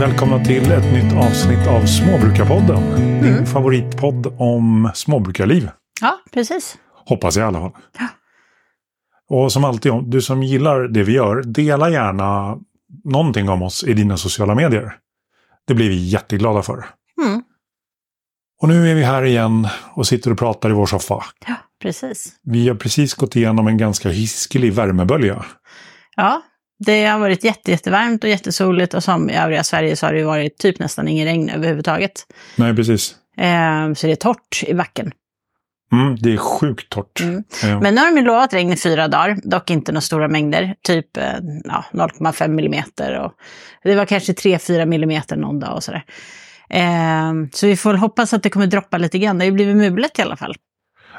välkomna till ett nytt avsnitt av Småbrukarpodden. Din favoritpodd om småbrukarliv. Ja, precis. Hoppas jag i alla fall. Ja. Och som alltid, du som gillar det vi gör, dela gärna någonting om oss i dina sociala medier. Det blir vi jätteglada för. Mm. Och nu är vi här igen och sitter och pratar i vår soffa. Ja, precis. Vi har precis gått igenom en ganska hiskelig värmebölja. Ja, det har varit jätte, jättevarmt och jättesoligt och som i övriga Sverige så har det varit typ nästan ingen regn överhuvudtaget. Nej, precis. Eh, så det är torrt i backen. Mm, det är sjukt torrt. Mm. Eh, Men nu har de lovat regn i fyra dagar, dock inte några stora mängder, typ eh, ja, 0,5 millimeter och det var kanske 3-4 millimeter någon dag och sådär. Eh, så vi får hoppas att det kommer droppa lite grann. Det har ju blivit mulet i alla fall.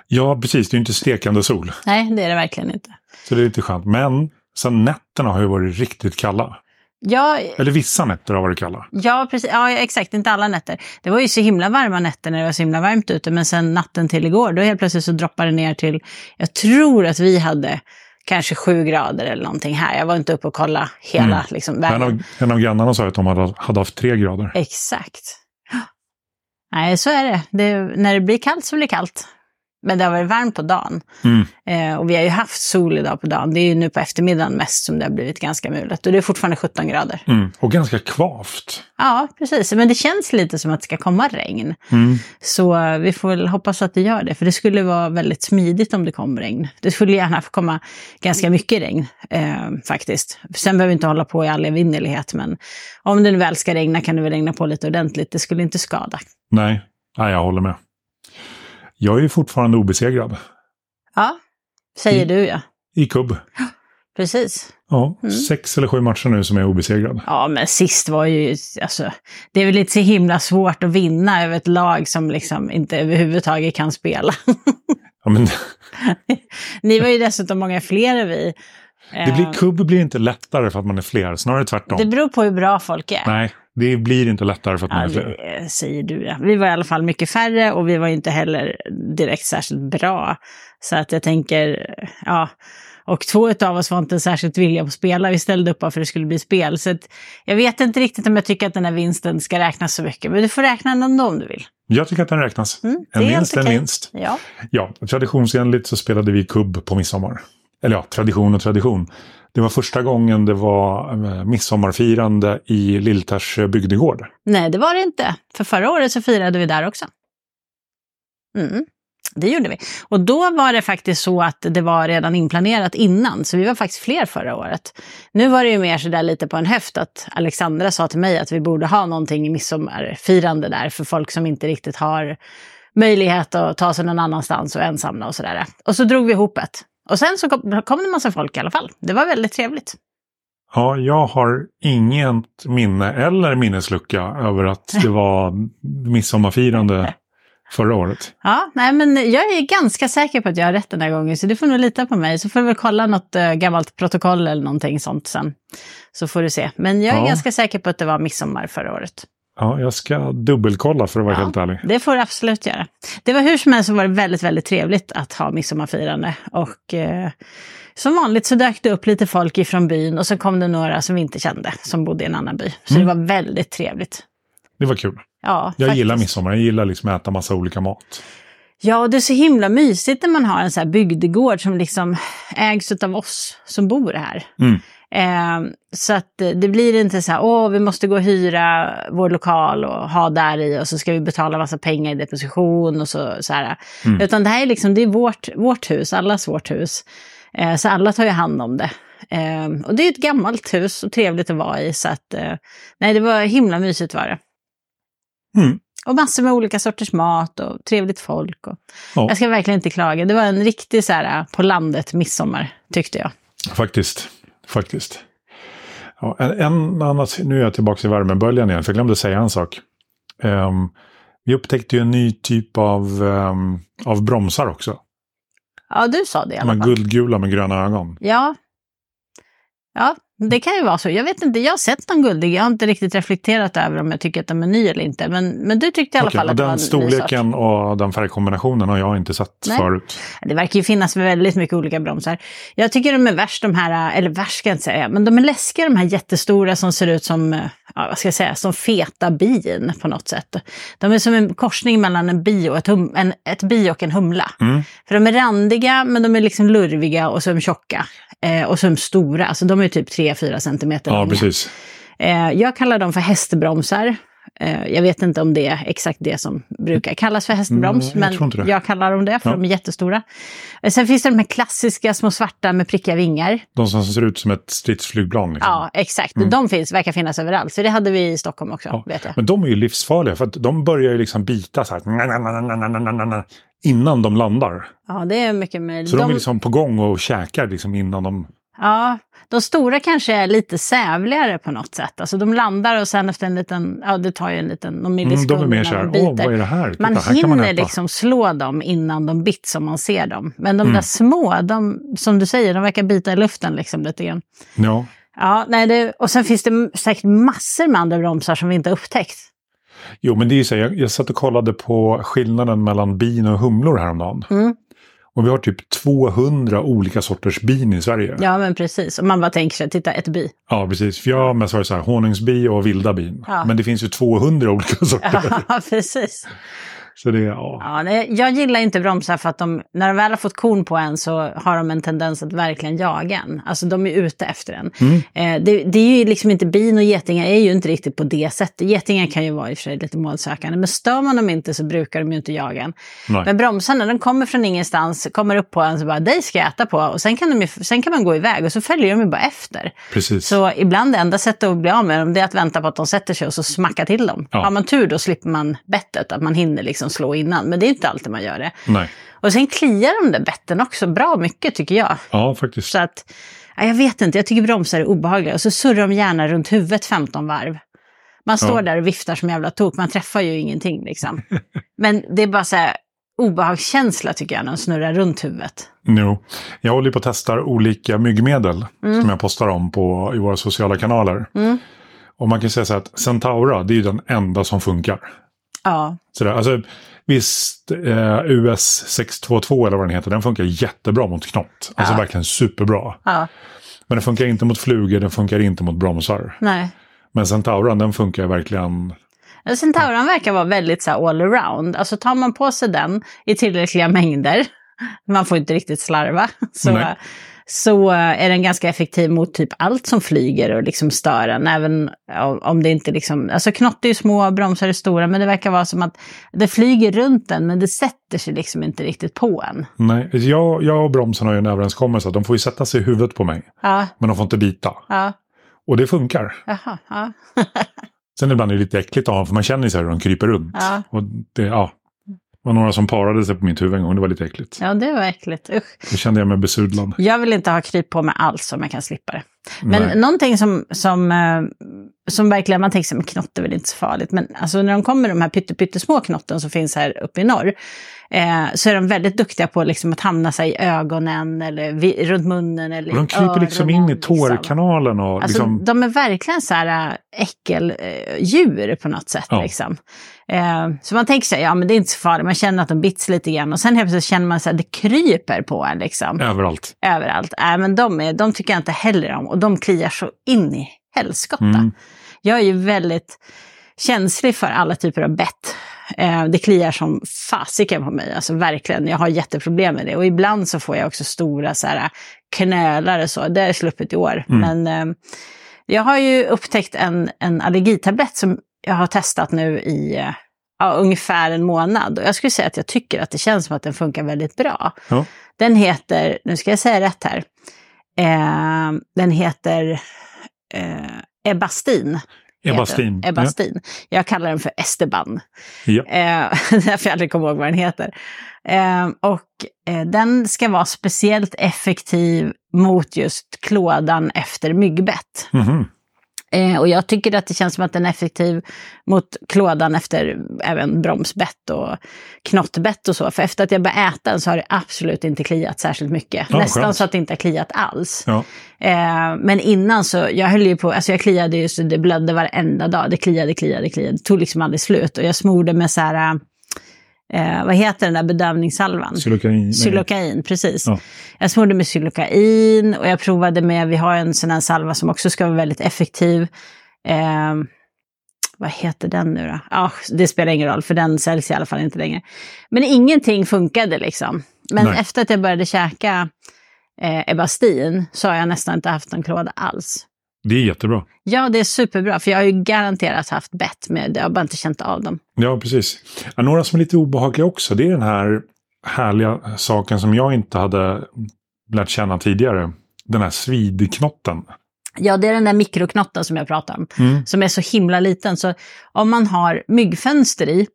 Ja, precis. Det är ju inte stekande sol. Nej, det är det verkligen inte. Så det är lite skönt. Men sen nätterna har ju varit riktigt kalla. Ja, Eller vissa nätter har varit kalla. Ja, precis. ja, exakt. Inte alla nätter. Det var ju så himla varma nätter när det var så himla varmt ute. Men sen natten till igår, då helt plötsligt så droppade det ner till, jag tror att vi hade kanske sju grader eller någonting här. Jag var inte uppe och kollade hela Mm. liksom, En världen. av, en av grannarna sa att de hade, hade haft tre grader. Exakt. Nej, så är det. det. När det blir kallt så blir det kallt. Men det har varit varmt på dagen. Mm. Eh, och vi har ju haft sol idag på dagen. Det är ju nu på eftermiddagen mest som det har blivit ganska mulet. Och det är fortfarande 17 grader. Mm. Och ganska kvavt. Ja, precis. Men det känns lite som att det ska komma regn. Mm. Så vi får väl hoppas att det gör det, för det skulle vara väldigt smidigt om det kom regn. Det skulle gärna få komma ganska mycket regn eh, faktiskt. Sen behöver vi inte hålla på i all evinnerlighet, men om det nu väl ska regna kan det väl regna på lite ordentligt. Det skulle inte skada. Nej. Nej, jag håller med. Jag är ju fortfarande obesegrad. Ja, säger du ja. I kubb. Precis. Ja, Mm. sex eller sju matcher nu som är obesegrad. Ja, men sist var ju, alltså, det är väl inte så himla svårt att vinna över ett lag som liksom inte överhuvudtaget kan spela. Ja, men Ni var ju dessutom många fler än vi. det blir, kubb blir inte lättare för att man är fler, snarare tvärtom. Det beror på hur bra folk är. Nej, det blir inte lättare för att man är fler. säger du ja. Vi var i alla fall mycket färre och vi var inte heller direkt särskilt bra. Så att jag tänker, ja. Och två av oss var inte särskilt villiga på att spela. Vi ställde upp bara för att det skulle bli spel. Så jag vet inte riktigt om jag tycker att den här vinsten ska räknas så mycket. Men du får räkna den ändå om du vill. Jag tycker att den räknas. Mm, en vinst är en vinst. Ja. Ja, traditionsenligt så spelade vi kubb på midsommar. Eller ja, tradition och tradition. Det var första gången det var eh, midsommarfirande i Lilltärs eh, bygdegård. Nej, det var det inte. För förra året så firade vi där också. Mm, det gjorde vi. Och då var det faktiskt så att det var redan inplanerat innan, så vi var faktiskt fler förra året. Nu var det ju mer sådär lite på en höft att Alexandra sa till mig att vi borde ha någonting i midsommarfirande där för folk som inte riktigt har möjlighet att ta sig någon annanstans och ensamma och sådär. Och så drog vi ihop ett. Och sen så kom, kom det en massa folk i alla fall. Det var väldigt trevligt. Ja, jag har inget minne eller minneslucka över att det var midsommarfirande förra året. Ja, nej men jag är ganska säker på att jag har rätt den här gången, så du får nog lita på mig. Så får väl kolla något äh, gammalt protokoll eller någonting sånt sen. Så får du se. Men jag är Ja. ganska säker på att det var midsommar förra året. Ja, jag ska dubbelkolla för att vara Ja. helt ärlig. Det får du absolut göra. Det var hur som helst så var det väldigt, väldigt trevligt att ha midsommarfirande. Och eh, som vanligt så dök det upp lite folk ifrån byn och så kom det några som vi inte kände, som bodde i en annan by. Så Mm. det var väldigt trevligt. Det var kul. Ja, Jag gillar faktiskt. midsommar. Jag gillar liksom att äta massa olika mat. Ja, och det är så himla mysigt när man har en så här bygdegård som liksom ägs av oss som bor här. Mm. Eh, så att eh, det blir inte så här, åh, vi måste gå och hyra vår lokal och ha där i och så ska vi betala massa pengar i deposition och så, så här. Mm. Utan det här är liksom, det är vårt, vårt hus, allas vårt hus. Eh, så alla tar ju hand om det. Eh, och det är ett gammalt hus och trevligt att vara i, så att, eh, nej, det var himla mysigt var det. Mm. Och massor med olika sorters mat och trevligt folk. Och... Ja. Jag ska verkligen inte klaga. Det var en riktig så här, på landet midsommar, tyckte jag. Faktiskt. Faktiskt. Ja, en, en annat, nu är jag tillbaka i värmeböljan igen, för jag glömde säga en sak. Ehm, vi upptäckte ju en ny typ av, ehm, av bromsar också. Ja, du sa det i De alla här fall. guldgula med gröna ögon. Ja. Ja, det kan ju vara så. Jag vet inte, jag har sett någon guldig. Jag har inte riktigt reflekterat över om jag tycker att de är ny eller inte. Men, men du tyckte i alla Okej, fall att det var den en ny storleken sort. och den färgkombinationen har jag inte sett Nej. förut. Det verkar ju finnas väldigt mycket olika bromsar. Jag tycker de är värst de här, eller värst ska jag inte säga, men de är läskiga de här jättestora som ser ut som, ja, vad ska jag säga, som feta bin på något sätt. De är som en korsning mellan en bi och, ett hum, en, ett bi och en humla. Mm. För de är randiga, men de är liksom lurviga och så är de tjocka. Eh, och så är de stora, alltså de är typ 3-4 centimeter Ja, långa. precis. Eh, jag kallar dem för hästbromsar. Eh, jag vet inte om det är exakt det som brukar kallas för hästbroms, Mm, jag men jag kallar dem det för Ja. de är jättestora. Eh, sen finns det de här klassiska små svarta med prickiga vingar. De som ser ut som ett stridsflygplan. Liksom. Ja, exakt. De finns, verkar finnas överallt. Så det hade vi i Stockholm också, Ja. vet jag. Men de är ju livsfarliga för de börjar ju liksom bita så här innan de landar. Ja, det är mycket möjligt. Så de, De- är liksom på gång och käkar liksom innan de... Ja, de stora kanske är lite sävligare på något sätt. Alltså de landar och sen efter en liten, ja det tar ju en liten, någon Mm, millisekund de är mer så här, åh vad är det här? Titta, Man här man hinner äta. liksom slå dem innan de bits som man ser dem. Men de Mm. där små, de, som du säger, de verkar bita i luften liksom lite grann. Ja. Ja, nej, det, och sen finns det säkert massor med andra bromsar som vi inte har upptäckt. Jo, men det är ju så, jag, jag satt och kollade på skillnaden mellan bin och humlor häromdagen. Mm. Och vi har typ 200 olika sorters bin i Sverige. Ja, men precis. Och man bara tänker sig, titta ett bi. Ja, precis. För jag har mest varit så här, honungsbi och vilda bin. Ja. Men det finns ju 200 olika sorter. Ja, precis. Så det, ja. Ja, nej, jag gillar inte bromsar för att de, när de väl har fått korn på en så har de en tendens att verkligen jaga en. Alltså de är ute efter en. Mm. Eh, det, det är ju liksom inte, bin och getingar är ju inte riktigt på det sättet. Getingar kan ju vara i och för sig lite målsökande, men stör man dem inte så brukar de ju inte jaga en. Nej. Men bromsarna, de kommer från ingenstans, kommer upp på en så bara, dig ska jag äta på. Och sen kan, de ju, sen kan man gå iväg och så följer de ju bara efter. Precis. Så ibland det enda sättet att bli av med dem det är att vänta på att de sätter sig och så smacka till dem. Ja. Har man tur då slipper man bettet, att man hinner liksom slå innan. Men det är inte alltid man gör det. Nej. Och sen kliar de där betten också bra mycket tycker jag. Ja, faktiskt. Så att, ja, jag vet inte, jag tycker bromsar är obehagliga. Och så surrar de gärna runt huvudet 15 varv. Man står Ja. där och viftar som jävla tok, man träffar ju ingenting liksom. Men det är bara så här obehagskänsla tycker jag när de snurrar runt huvudet. Jo. Jag håller på att testa olika myggmedel som jag postar om på, i våra sociala kanaler. Mm. Och man kan säga så här att Centaura, det är ju den enda som funkar. Ja, Så där, alltså, visst, eh, US 622 eller vad den heter, den funkar jättebra mot knott. Alltså Ja. verkligen superbra. ja, Men den funkar inte mot flugor, den funkar inte mot bromsar. nej. Men Centauran, den funkar verkligen... Centauran verkar vara väldigt så här all around. Alltså tar man på sig den i tillräckliga mängder, man får inte riktigt slarva, så, Nej. Så är den ganska effektiv mot typ allt som flyger och liksom stör en. Även om- det inte liksom, alltså knott är ju små, bromsar är stora, men det verkar vara som att det flyger runt den, men det sätter sig liksom inte riktigt på en. Nej, jag, jag och bromsen har ju en överenskommelse att de får ju sätta sig i huvudet på mig. Ja, Men de får inte bita. ja, Och det funkar. jaha, ja, Sen ibland är det lite äckligt att ha, för man känner ju så här hur de kryper runt. ja. Och det, ja. Det var några som parade sig på mitt huvud en gång, det var lite äckligt. Ja, det var äckligt. Usch. Då kände jag mig besudlad. Jag vill inte ha kryp på mig alls om jag kan slippa det. Men Nej. någonting som, som, eh, som verkligen, man tänker sig, men knott är väl inte så farligt. Men alltså när de kommer, de här pytte, pyttesmå knotten som finns här uppe i norr, eh, så är de väldigt duktiga på liksom att hamna sig i ögonen eller vid, runt munnen eller Och de kryper liksom in i öronen, liksom. tårkanalen och Alltså, liksom... De är verkligen så här äh, äckeldjur på något sätt. Ja. Liksom. Eh, så man tänker sig, ja men det är inte så farligt, man känner att de bits lite grann. Och sen helt plötsligt känner man här, det kryper på en liksom Överallt. överallt. Nej, men de, är, de tycker jag inte heller om och de kliar så in i helskotta. Mm. Jag är ju väldigt känslig för alla typer av bett. Eh, det kliar som fasiken på mig, alltså verkligen. Jag har jätteproblem med det och ibland så får jag också stora så här, knölar och så. Det har jag sluppit i år. Mm. Men eh, jag har ju upptäckt en, en allergitablett som jag har testat nu i eh, ja, ungefär en månad. Och jag skulle säga att jag tycker att det känns som att den funkar väldigt bra. Ja. Den heter, nu ska jag säga rätt här, eh, den heter eh, Ebastin. Ebastin. Ebastin. Jag kallar den för Esteban. Ja. Eh, därför jag aldrig kommer ihåg vad den heter. Eh, och eh, den ska vara speciellt effektiv mot just klådan efter myggbett. Mhm. Eh, och jag tycker att det känns som att den är effektiv mot klådan efter även bromsbett och knottbett och så. För efter att jag började äta den så har det absolut inte kliat särskilt mycket. Ja, Nästan skönt. så att det inte har kliat alls. Ja. Eh, men innan så, jag höll ju på, alltså jag kliade ju så det blödde varenda dag. Det kliade, kliade, kliade. Det tog liksom aldrig slut. Och jag smorde med så här, eh, vad heter den där bedövningssalvan? Xylokain. Xylokain, precis. Ja. Jag smorde med xylokain och jag provade med, vi har en sån här salva som också ska vara väldigt effektiv. Eh, vad heter den nu då? Ja, det spelar ingen roll för den säljs i alla fall inte längre. Men ingenting funkade liksom. Men Nej. efter att jag började käka eh, Ebastin så har jag nästan inte haft en klåda alls. Det är jättebra. Ja, det är superbra, för jag har ju garanterat haft bett med, jag har bara inte känt av dem. Ja, precis. Ja, några som är lite obehagliga också, det är den här härliga saken som jag inte hade lärt känna tidigare. Den här svidknotten. Ja, det är den där mikroknotten som jag pratar om, Mm. som är så himla liten. Så om man har myggfönster i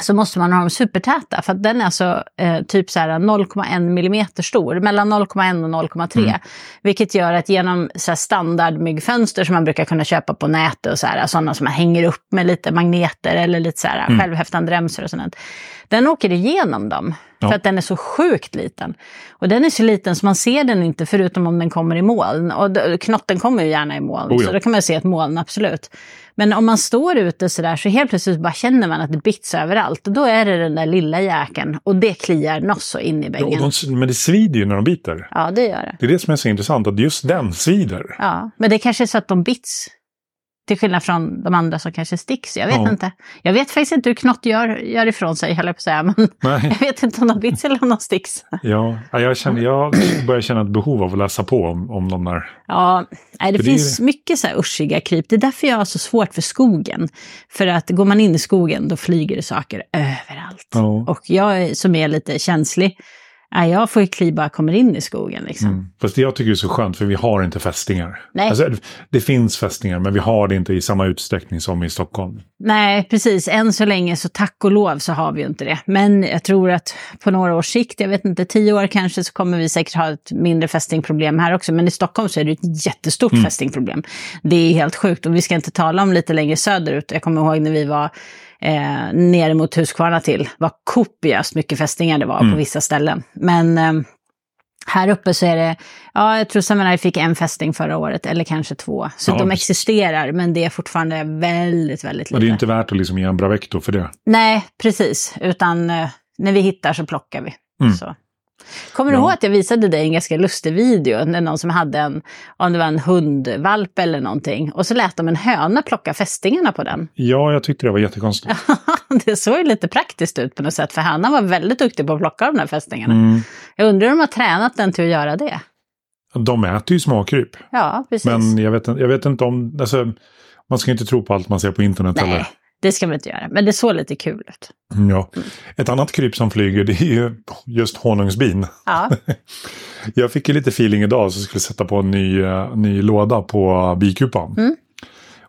så måste man ha dem supertäta, för att den är alltså eh, typ så här 0,1 millimeter stor, mellan 0,1 och 0,3. Mm. Vilket gör att genom så här standardmyggfönster som man brukar kunna köpa på nätet och så här, sådana som man hänger upp med lite magneter eller lite så här Mm. självhäftande remsor och sånt. Den åker igenom dem, Ja. för att den är så sjukt liten. Och den är så liten så man ser den inte förutom om den kommer i moln. Och knotten kommer ju gärna i moln, Oh ja. så då kan man se ett moln, absolut. Men om man står ute sådär så helt plötsligt bara känner man att det bits överallt. Och då är det den där lilla jäkeln och det kliar något så in i bängen. de, men det svider ju när de biter. Ja, det gör det. Det är det som är så intressant, att just den svider. Ja, men det kanske är så att de bits. Till skillnad från de andra som kanske sticks. Jag vet Ja. inte. Jag vet faktiskt inte hur knott gör, gör ifrån sig, höll jag på att säga. Men Nej. jag vet inte om de bits eller om de sticks. Ja, ja, jag, känner, jag börjar känna ett behov av att läsa på om, om de där. Ja, nej, det För det finns mycket så här uschiga kryp. Det är därför jag har så svårt för skogen. För att går man in i skogen då flyger det saker överallt. Ja. Och jag som är lite känslig, nej, jag får ju kli bara kommer in i skogen liksom. Mm. Fast det jag tycker är så skönt, för vi har inte fästingar. Nej. Alltså, det finns fästingar, men vi har det inte i samma utsträckning som i Stockholm. Nej, precis. Än så länge så tack och lov så har vi ju inte det. Men jag tror att på några års sikt, jag vet inte, tio år kanske, så kommer vi säkert ha ett mindre fästingproblem här också. Men i Stockholm så är det ett jättestort Mm. fästingproblem. Det är helt sjukt. Och vi ska inte tala om lite längre söderut. Jag kommer ihåg när vi var eh, nere mot Huskvarna till, vad kopiöst mycket fästingar det var Mm. på vissa ställen. Men eh, här uppe så är det, ja jag tror Samurai fick en fästing förra året, eller kanske två. Så Ja, de existerar, men det är fortfarande väldigt, väldigt lite. Och det är inte värt att liksom ge en Bravecto för det. Nej, precis. Utan eh, när vi hittar så plockar vi. Mm. Så. Kommer du Ja. ihåg att jag visade dig en ganska lustig video? När någon som hade en, om det var en hundvalp eller någonting. Och så lät de en höna plocka fästingarna på den. Ja, jag tyckte det var jättekonstigt. det såg ju lite praktiskt ut på något sätt. För hönan var väldigt duktig på att plocka de där fästingarna. Mm. Jag undrar om de har tränat den till att göra det. De äter ju småkryp. Ja, precis. Men jag vet, jag vet inte om... Alltså, man ska inte tro på allt man ser på internet Nej, heller. Det ska vi inte göra. Men det såg lite kul ut. Mm, Ja. Ett annat kryp som flyger det är ju just honungsbin. Ja, Jag fick ju lite feeling idag så jag skulle sätta på en ny, eh, ny låda på bikupan. Mm.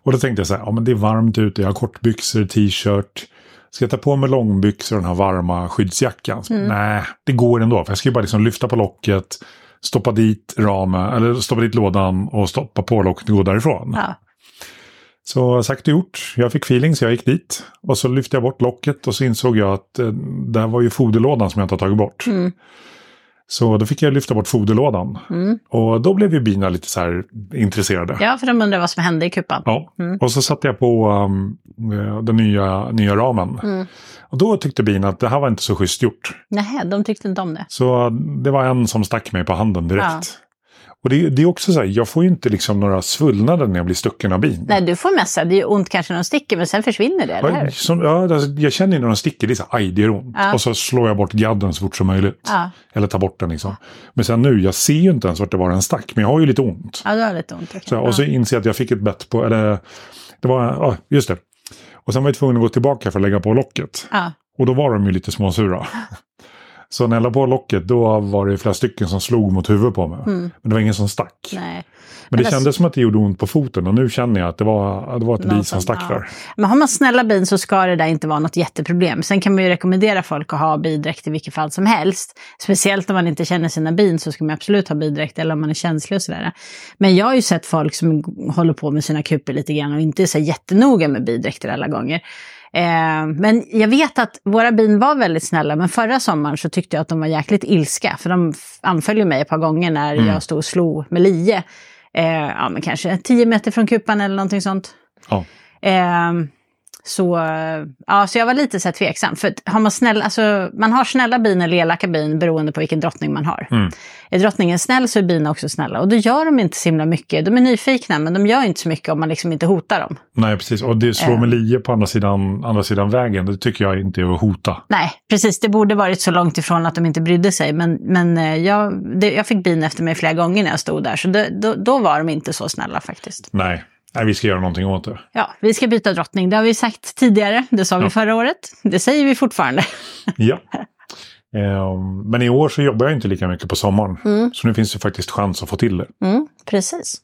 Och då tänkte jag så här, ja men det är varmt ute, jag har kortbyxor, t-shirt. Ska jag ta på mig långbyxor och den här varma skyddsjackan? Mm. Nej, det går ändå. För jag ska ju bara liksom lyfta på locket, stoppa dit ramen, eller stoppa dit lådan och stoppa på locket och gå därifrån. ja. Så sagt och gjort. Jag fick feeling så jag gick dit. Och så lyfte jag bort locket och så insåg jag att eh, där var ju foderlådan som jag inte har tagit bort. Mm. Så då fick jag lyfta bort foderlådan. Mm. Och då blev ju bina lite så här intresserade. ja, för de undrar vad som hände i kupan. Ja. Mm. Och så satte jag på um, eh, den nya, nya ramen. Mm. Och då tyckte bina att det här var inte så schysst gjort. Nej, de tyckte inte om det. Så det var en som stack mig på handen direkt. Och det, det är också så här, jag får ju inte liksom några svullnader när jag blir stucken av bin. Nej, du får mässa. Det är ont kanske när de sticker, men sen försvinner det, eller Ja, hur? Som, ja, alltså, jag känner ju när de sticker, det är så här, aj det gör ont. Ja. Och så slår jag bort gadden så fort som möjligt. Ja, Eller tar bort den liksom. Men sen nu, jag ser ju inte ens vart det var den stack, men jag har ju lite ont. ja du har lite ont. okej. Så, och så inser jag att jag fick ett bett på, eller det var, ja just det. Och sen var jag tvungen att gå tillbaka för att lägga på locket. ja. Och då var de ju lite småsura. Så när jag la på locket då var det flera stycken som slog mot huvudet på mig. Mm. Men det var ingen som stack. Nej. Men Men det alltså- kändes som att det gjorde ont på foten och nu känner jag att det var, det var ett bi som- stack ja. där. Men har man snälla bin så ska det där inte vara något jätteproblem. Sen kan man ju rekommendera folk att ha bidräkt i vilket fall som helst. Speciellt om man inte känner sina bin så ska man absolut ha bidräkt eller om man är känslig och sådär. Men jag har ju sett folk som håller på med sina kupor lite grann och inte är så jättenoga med bidräkter alla gånger. Eh, men jag vet att våra bin var väldigt snälla, men förra sommaren så tyckte jag att de var jäkligt ilska. För de anföll mig ett par gånger när Mm. jag stod och slog med lie. Eh, ja, men kanske 10 meter från kupan eller någonting sånt. Ja. Ehm, Så, ja, så jag var lite så här tveksam. För har man, snälla, alltså, man har snälla bin eller elaka bin beroende på vilken drottning man har. Mm. Är drottningen snäll så är bina också snälla. Och då gör de inte så himla mycket. De är nyfikna men de gör inte så mycket om man liksom inte hotar dem. Nej, precis. Och det slår Eh. med lie på andra sidan, andra sidan vägen. Det tycker jag inte är att hota. Nej, precis. Det borde varit så långt ifrån att de inte brydde sig. Men, men eh, jag, det, jag fick bin efter mig flera gånger när jag stod där. Så det, då, då var de inte så snälla faktiskt. Nej. Nej, vi ska göra någonting åt det. Ja, vi ska byta drottning. Det har vi sagt tidigare. Det sa vi Ja. förra året. Det säger vi fortfarande. Ja. Ehm, Men i år så jobbar jag inte lika mycket på sommaren. Mm. Så nu finns det faktiskt chans att få till det. Mm, precis.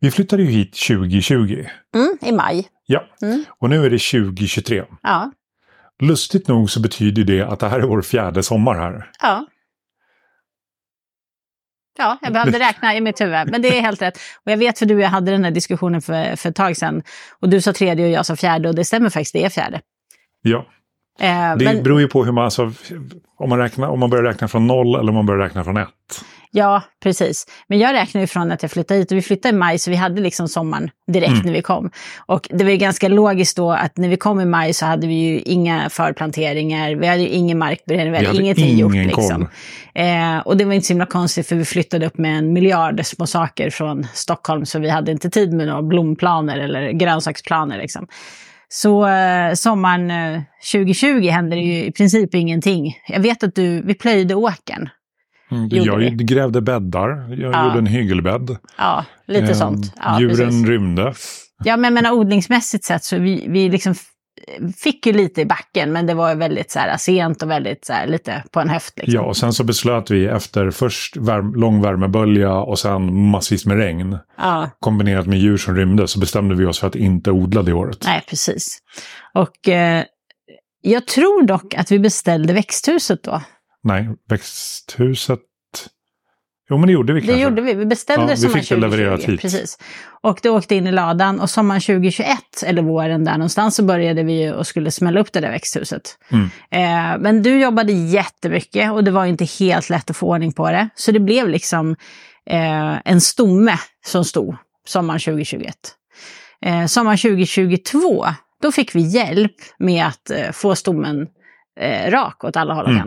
Vi flyttade ju hit 2020. Mm, I maj. Ja. Mm. Och nu är det 2023. Ja. Lustigt nog så betyder det att det här är vår fjärde sommar här. Ja. Ja, jag behövde räkna i mitt huvud, men det är helt rätt. Och jag vet för du och jag hade den här diskussionen för, för ett tag sedan. Och du sa tredje och jag sa fjärde och det stämmer faktiskt, det är fjärde. Ja, Eh, det men, beror ju på hur man, alltså, om, man räknar, om man börjar räkna från noll eller om man börjar räkna från ett. ja, precis. Men jag räknar ju från att jag flyttade hit och vi flyttade i maj så vi hade liksom sommaren direkt Mm. när vi kom. Och det var ju ganska logiskt då att när vi kom i maj så hade vi ju inga förplanteringar, vi hade ju ingen markberedning, vi hade, Vi hade ingenting gjort. Liksom. Eh, och det var inte så himla konstigt för vi flyttade upp med en miljard små saker från Stockholm så vi hade inte tid med några blomplaner eller grönsaksplaner. Liksom. Så eh, sommaren eh, 2020 hände det ju i princip ingenting. Jag vet att du, vi plöjde åkern. Mm, jag vi. grävde bäddar, jag Ja. gjorde en hygelbädd. Ja, lite Ehm, sånt. Ja, djuren precis. rymde. ja, men jag menar odlingsmässigt sett så vi, vi liksom fick ju lite i backen men det var väldigt så här, sent och väldigt så här, lite på en höft. Liksom. Ja, och sen så beslöt vi efter först värm, lång värmebölja och sen massvis med regn. Ja. Kombinerat med djur som rymde så bestämde vi oss för att inte odla det året. Nej, precis. Och eh, jag tror dock att vi beställde växthuset då. Nej, växthuset... Jo, men det gjorde vi Det kanske. gjorde vi. Vi beställde Ja, vi sommaren fick det 2020. levererat hit. Precis. Och det åkte in i ladan. Och sommaren 2021, eller våren där någonstans, så började vi och skulle smälla upp det där växthuset. Mm. Eh, men du jobbade jättemycket och det var inte helt lätt att få ordning på det. Så det blev liksom eh, en stomme som stod sommaren 2021. Eh, sommaren 2022, då fick vi hjälp med att eh, få stommen eh, rak åt alla håll och Mm.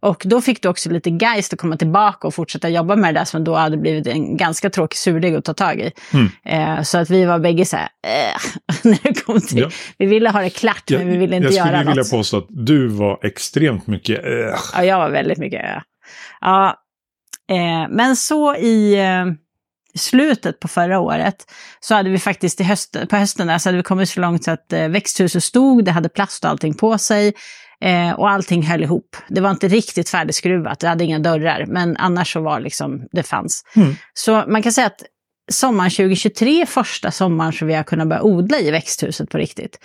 Och då fick du också lite geist att komma tillbaka och fortsätta jobba med det där som då hade blivit en ganska tråkig surdeg att ta tag i. Mm. Eh, så att vi var bägge så här, äh, när det kom till, Ja. vi ville ha det klart men vi ville inte jag göra skulle något. vilja påstå att du var extremt mycket... Äh. Ja, jag var väldigt mycket ö. Ja, eh, men så i eh, slutet på förra året så hade vi faktiskt i höst, på hösten där så hade vi kommit så långt så att eh, växthuset stod, det hade plast och allting på sig eh, och allting höll ihop. Det var inte riktigt färdigskruvat, det hade inga dörrar, men annars så var liksom, det fanns. Mm. Så man kan säga att sommaren 2023 är första sommaren som vi har kunnat börja odla i växthuset på riktigt.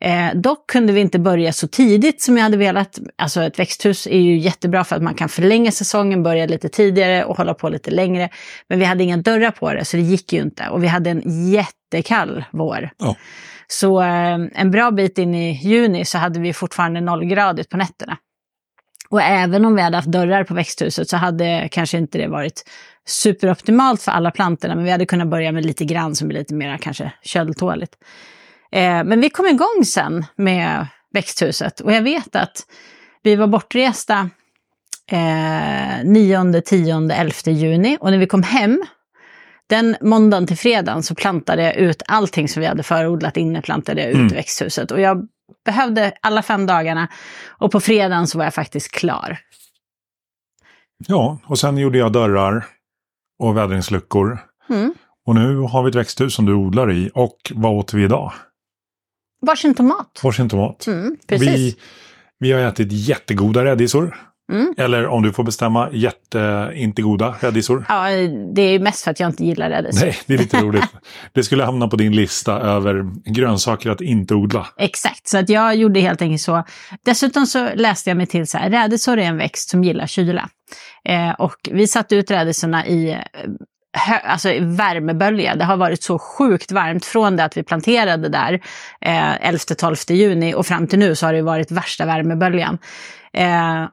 Eh, dock kunde vi inte börja så tidigt som jag hade velat. Alltså ett växthus är ju jättebra för att man kan förlänga säsongen, börja lite tidigare och hålla på lite längre. Men vi hade inga dörrar på det så det gick ju inte. Och vi hade en jättekall vår. Ja. Så eh, en bra bit in i juni så hade vi fortfarande nollgradigt på nätterna. Och även om vi hade haft dörrar på växthuset så hade kanske inte det varit superoptimalt för alla plantorna. Men vi hade kunnat börja med lite grann som är lite mer kanske köldtåligt. Eh, men vi kom igång sen med växthuset och jag vet att vi var bortresta eh, 9, 10, 11 juni och när vi kom hem den måndagen till fredagen så plantade jag ut allting som vi hade förodlat inne, plantade jag ut Mm. växthuset. Och jag behövde alla fem dagarna och på fredagen så var jag faktiskt klar. Ja, och sen gjorde jag dörrar och vädringsluckor. Mm. Och nu har vi ett växthus som du odlar i. Och vad åt vi idag? Varsin tomat. Varsin tomat. Mm, precis. Vi, vi har ätit jättegoda rädisor. Mm. Eller om du får bestämma, jätte inte goda rädisor. Ja, det är mest för att jag inte gillar rädisor. Nej, det är lite roligt. Det skulle hamna på din lista över grönsaker att inte odla. Exakt, så att jag gjorde helt enkelt så. Dessutom så läste jag mig till så här, rädisor är en växt som gillar kyla. Eh, och vi satte ut rädisorna i eh, hö, alltså värmebölja. Det har varit så sjukt varmt från det att vi planterade där eh, 11-12 juni och fram till nu så har det varit värsta värmeböljan. Eh,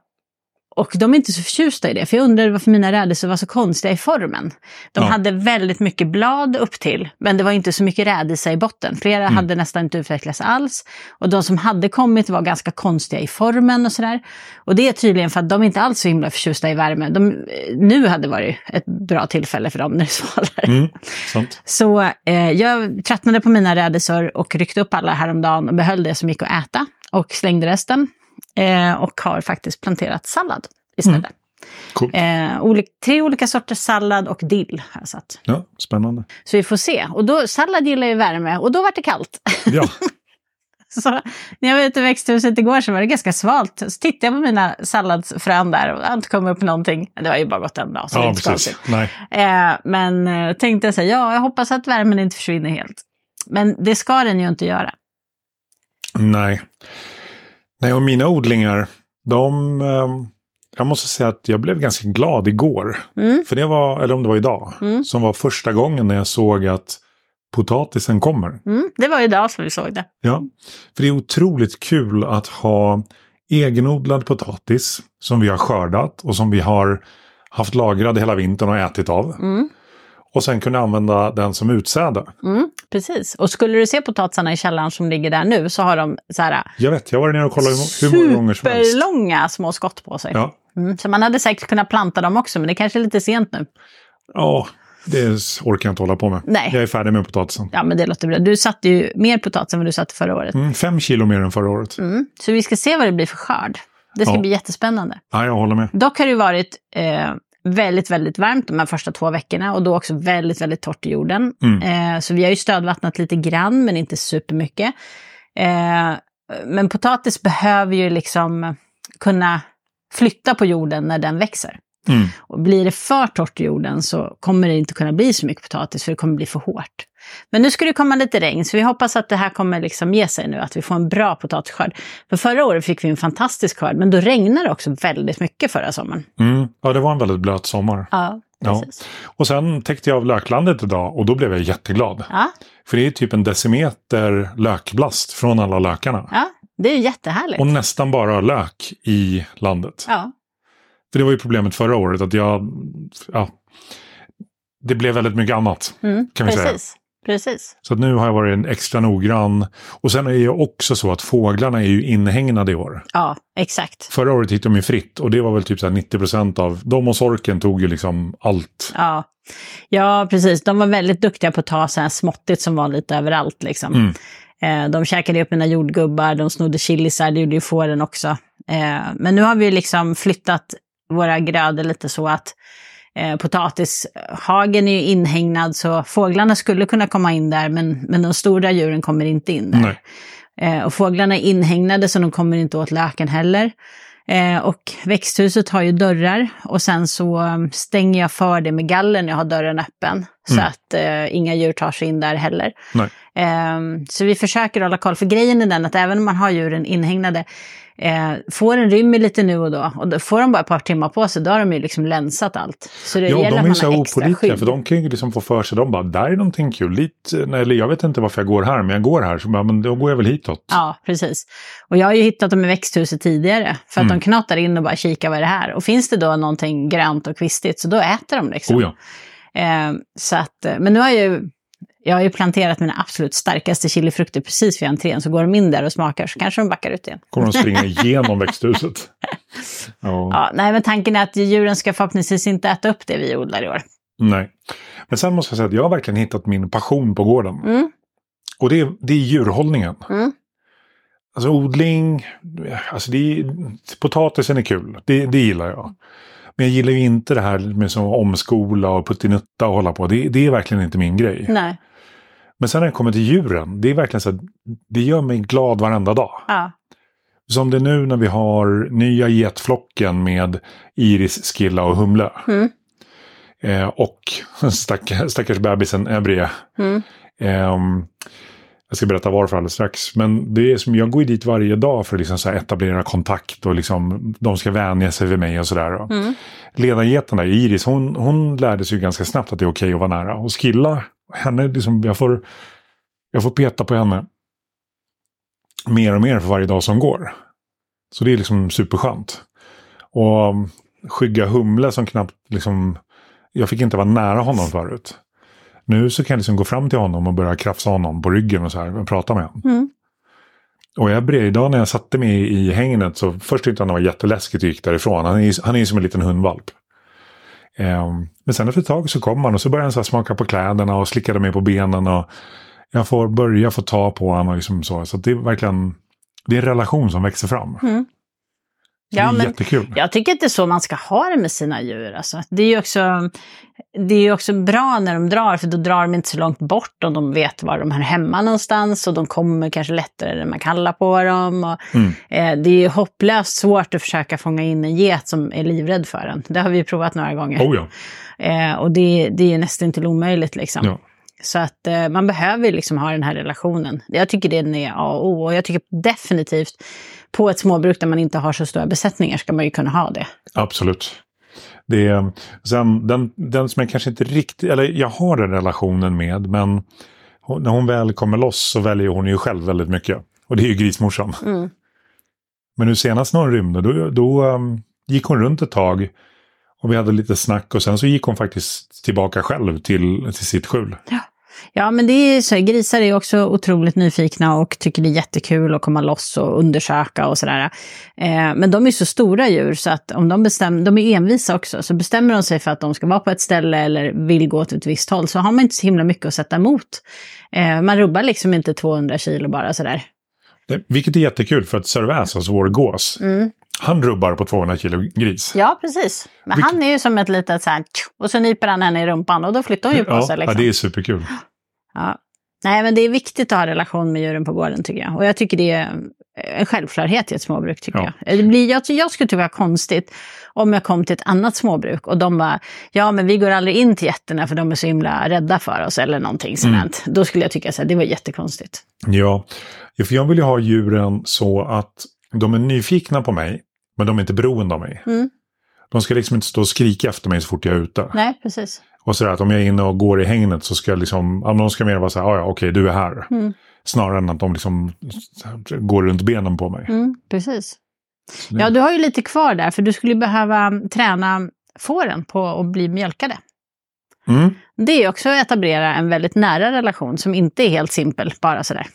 och de är inte så förtjusta i det, för jag undrade varför mina rädisor var så konstiga i formen. De Ja. hade väldigt mycket blad upp till, men det var inte så mycket rädisa i botten. Flera Mm. hade nästan inte utvecklats alls. Och de som hade kommit var ganska konstiga i formen och sådär. Och det är tydligen för att de inte alls så himla förtjusta i värme. De, nu hade varit ett bra tillfälle för dem när det är svalare. Mm, sant. Så eh, jag tröttnade på mina rädisor och ryckte upp alla häromdagen och behöll det som gick att äta och slängde resten. Eh, och har faktiskt planterat sallad istället. Coolt. Eh, olik, tre olika sorters sallad och dill har jag satt. Ja, spännande. Så vi får se. Och då, sallad gillar ju värme och då var det kallt. Ja, Så när jag var ute i växthuset igår så var det ganska svalt. Så tittade jag på mina salladsfrön där och det har inte kommit upp någonting. Det har ju bara gått en dag så det är ja inte så precis. konstigt. Eh, men eh, tänkte jag säga, ja jag hoppas att värmen inte försvinner helt. Men det ska den ju inte göra. Nej. Nej, och mina odlingar, de... ehm, jag måste säga att jag blev ganska glad igår. Mm. För det var, eller om det var idag, Mm. som var första gången när jag såg att potatisen kommer. Mm, det var idag som vi såg det. Ja, för det är otroligt kul att ha egenodlad potatis som vi har skördat och som vi har haft lagrad hela vintern och ätit av. Mm. Och sen kunna använda den som utsäde. Mm, precis. Och skulle du se potatisarna i källaren som ligger där nu så har de så här Jag vet, jag var nere och kollade hur, hur många gånger som helst. superlånga små skott på sig. Ja, Mm, så man hade säkert kunnat planta dem också, men det kanske är lite sent nu. ja, det orkar jag inte hålla på med. Nej. Jag är färdig med potatisen. Ja, men det låter bra. Du satte ju mer potatis än vad du satte förra året. Mm, fem kilo mer än förra året. Mm. Så vi ska se vad det blir för skörd. Det ska Ja. bli jättespännande. Ja, jag håller med. Dock har det varit eh, väldigt, väldigt varmt de här första två veckorna och då också väldigt, väldigt torrt i jorden. Mm. Eh, så vi har ju stödvattnat lite grann, men inte supermycket. Eh, men potatis behöver ju liksom kunna flytta på jorden när den växer. Mm. Och blir det för torrt i jorden så kommer det inte kunna bli så mycket potatis för det kommer bli för hårt. Men nu ska det komma lite regn så vi hoppas att det här kommer liksom ge sig nu, att vi får en bra potatisskörd. För förra året fick vi en fantastisk skörd, men då regnade det också väldigt mycket förra sommaren. Mm. Ja, det var en väldigt blöt sommar. Ja, Ja. precis. Och sen täckte jag av löklandet idag och då blev jag jätteglad. Ja, För det är typ en decimeter lökblast från alla lökarna. ja, det är jättehärligt. Och nästan bara lök i landet. Ja, För det var ju problemet förra året att jag... Ja, det blev väldigt mycket annat. mm, Kan vi säga. Precis. Så att nu har jag varit en extra noggrann. Och sen är det också så att fåglarna är ju inhägnade i år. Ja, exakt. Förra året hittade de ju fritt och det var väl typ så här 90 procent av... De och sorken tog ju liksom allt. Ja. ja, precis. De var väldigt duktiga på att ta så här småttigt som var lite överallt. Liksom. Mm. Eh, de käkade upp mina jordgubbar, de snodde chilisar, det gjorde ju fåren också. Eh, men nu har vi liksom flyttat våra grödor lite så att eh, potatishagen är ju inhägnad så fåglarna skulle kunna komma in där men, men de stora djuren kommer inte in där. Eh, och fåglarna är inhägnade så de kommer inte åt löken heller. Eh, och växthuset har ju dörrar och sen så um, stänger jag för det med galler när jag har dörren öppen. Så Mm. att eh, inga djur tar sig in där heller. Ehm, så vi försöker hålla koll, för grejen är den att även om man har djuren inhägnade, eh, fåren rymmer lite nu och då. Och då får de bara ett par timmar på sig, då har de ju liksom länsat allt. Så det Ja, gäller de att är man så har extra opålitliga skydd. för de kan ju liksom få för sig, de bara, där är någonting kul. Lite, nej, eller jag vet inte varför jag går här, men jag går här. Så bara, men då går jag väl hitåt. Ja, precis. Och jag har ju hittat dem i växthuset tidigare, för att Mm. de knatar in och bara kikar vad är det här. Och finns det då någonting grönt och kvistigt, så då äter de liksom. Oh ja. Eh, så att, eh, men nu har jag ju, jag har ju planterat mina absolut starkaste chilifrukter precis vid entrén, så går de in där och smakar så kanske de backar ut igen. Kommer de springa igenom växthuset. Ja, Ja, nej, men tanken är att djuren ska förhoppningsvis inte äta upp det vi odlar i år. nej. Men sen måste jag säga att jag har verkligen hittat min passion på gården. Mm, Och det är, det är djurhållningen. mm, Alltså odling, alltså det är, potatisen är kul. Det, det gillar jag. Men jag gillar ju inte det här med som omskola och puttinutta och hålla på. Det, det är verkligen inte min grej. nej, Men sen när det kommer till djuren, det är verkligen så att det gör mig glad varenda dag. ja, Som det är nu när vi har nya getflocken med Iris, Skilla och Humle. mm, Eh, och stackars, stackars bebisen Ebrie. mm, Ehm, jag ska berätta varför alldeles strax. Men det är som, jag går ju dit varje dag för att liksom så etablera kontakt och liksom, de ska vänja sig vid mig och sådär. mm, Ledargeten där, Iris, hon, hon lärde sig ju ganska snabbt att det är okej att vara nära. Och Skilla, henne, liksom, jag, får, jag får peta på henne mer och mer för varje dag som går. Så det är liksom superskönt. Och skygga humle som knappt liksom... Jag fick inte vara nära honom förut. Nu så kan jag liksom gå fram till honom och börja krafsa honom på ryggen och så här och prata med honom. Mm. Och jag bred, idag när jag satte mig i hängnet så först tyckte han det var jätteläskigt och gick därifrån. Han är han är som en liten hundvalp. Um, men sen efter ett tag så kom han och så började han så smaka på kläderna och slickade mig på benen. och Jag får börja få ta på honom och liksom så. Så det är verkligen det är en relation som växer fram. Mm. Ja, men jättekul. Jag tycker att det är så man ska ha det med sina djur. Alltså. Det är ju också, det är ju också bra när de drar, för då drar de inte så långt bort och de vet var de är hemma någonstans och de kommer kanske lättare när man kallar på dem. Och, Mm. eh, det är ju hopplöst svårt att försöka fånga in en get som är livrädd för en. Det har vi ju provat några gånger. Oh ja. Eh, och det, det är nästan till omöjligt liksom. ja. Så att eh, man behöver liksom ha den här relationen. Jag tycker den är A och O. Och jag tycker definitivt på ett småbruk där man inte har så stora besättningar ska man ju kunna ha det. Absolut. Det är, sen, den, den som jag kanske inte riktigt, eller jag har den relationen med, men hon, när hon väl kommer loss så väljer hon ju själv väldigt mycket. Och det är ju grismorsan. Mm. Men nu senast när hon rymde, då, då um, gick hon runt ett tag. Och vi hade lite snack och sen så gick hon faktiskt tillbaka själv till, till sitt skjul. Ja, men det är så, grisar är också otroligt nyfikna och tycker det är jättekul att komma loss och undersöka och sådär. Eh, men de är så stora djur så att om de bestämmer, de är envisa också, så bestämmer de sig för att de ska vara på ett ställe eller vill gå åt ett visst håll så har man inte så himla mycket att sätta emot. Eh, man rubbar liksom inte 200 kilo bara sådär. Vilket är jättekul för att Servais, alltså vår gås, Mm. Han rubbar på 200 kilo gris. Ja, precis. Men Vilket- han är ju som ett litet så här, och så nyper han henne i rumpan och då flyttar hon ju på ja, sig. Liksom. ja, det är superkul. Ja. Nej, men det är viktigt att ha relation med djuren på gården tycker jag. Och jag tycker det är en självklarhet i ett småbruk tycker Ja. jag. Det blir, jag. Jag skulle tycka det var konstigt om jag kom till ett annat småbruk och de bara, ja men vi går aldrig in till getterna för de är så himla rädda för oss eller någonting sådant. Då skulle jag tycka att det var jättekonstigt. Ja, för jag vill ju ha djuren så att de är nyfikna på mig, men de är inte beroende av mig. Mm. De ska liksom inte stå och skrika efter mig så fort jag är ute. Nej, precis. Och sådär att om jag är inne och går i hängnet så ska jag liksom, ja, de ska mer vara så här, "Ah, ja okej du är här. Mm. Snarare än att de liksom går runt benen på mig. Mm, precis. det- Ja, du har ju lite kvar där för du skulle behöva träna fåren på att bli mjölkade. Mm. Det är också att etablera en väldigt nära relation som inte är helt simpel, bara sådär.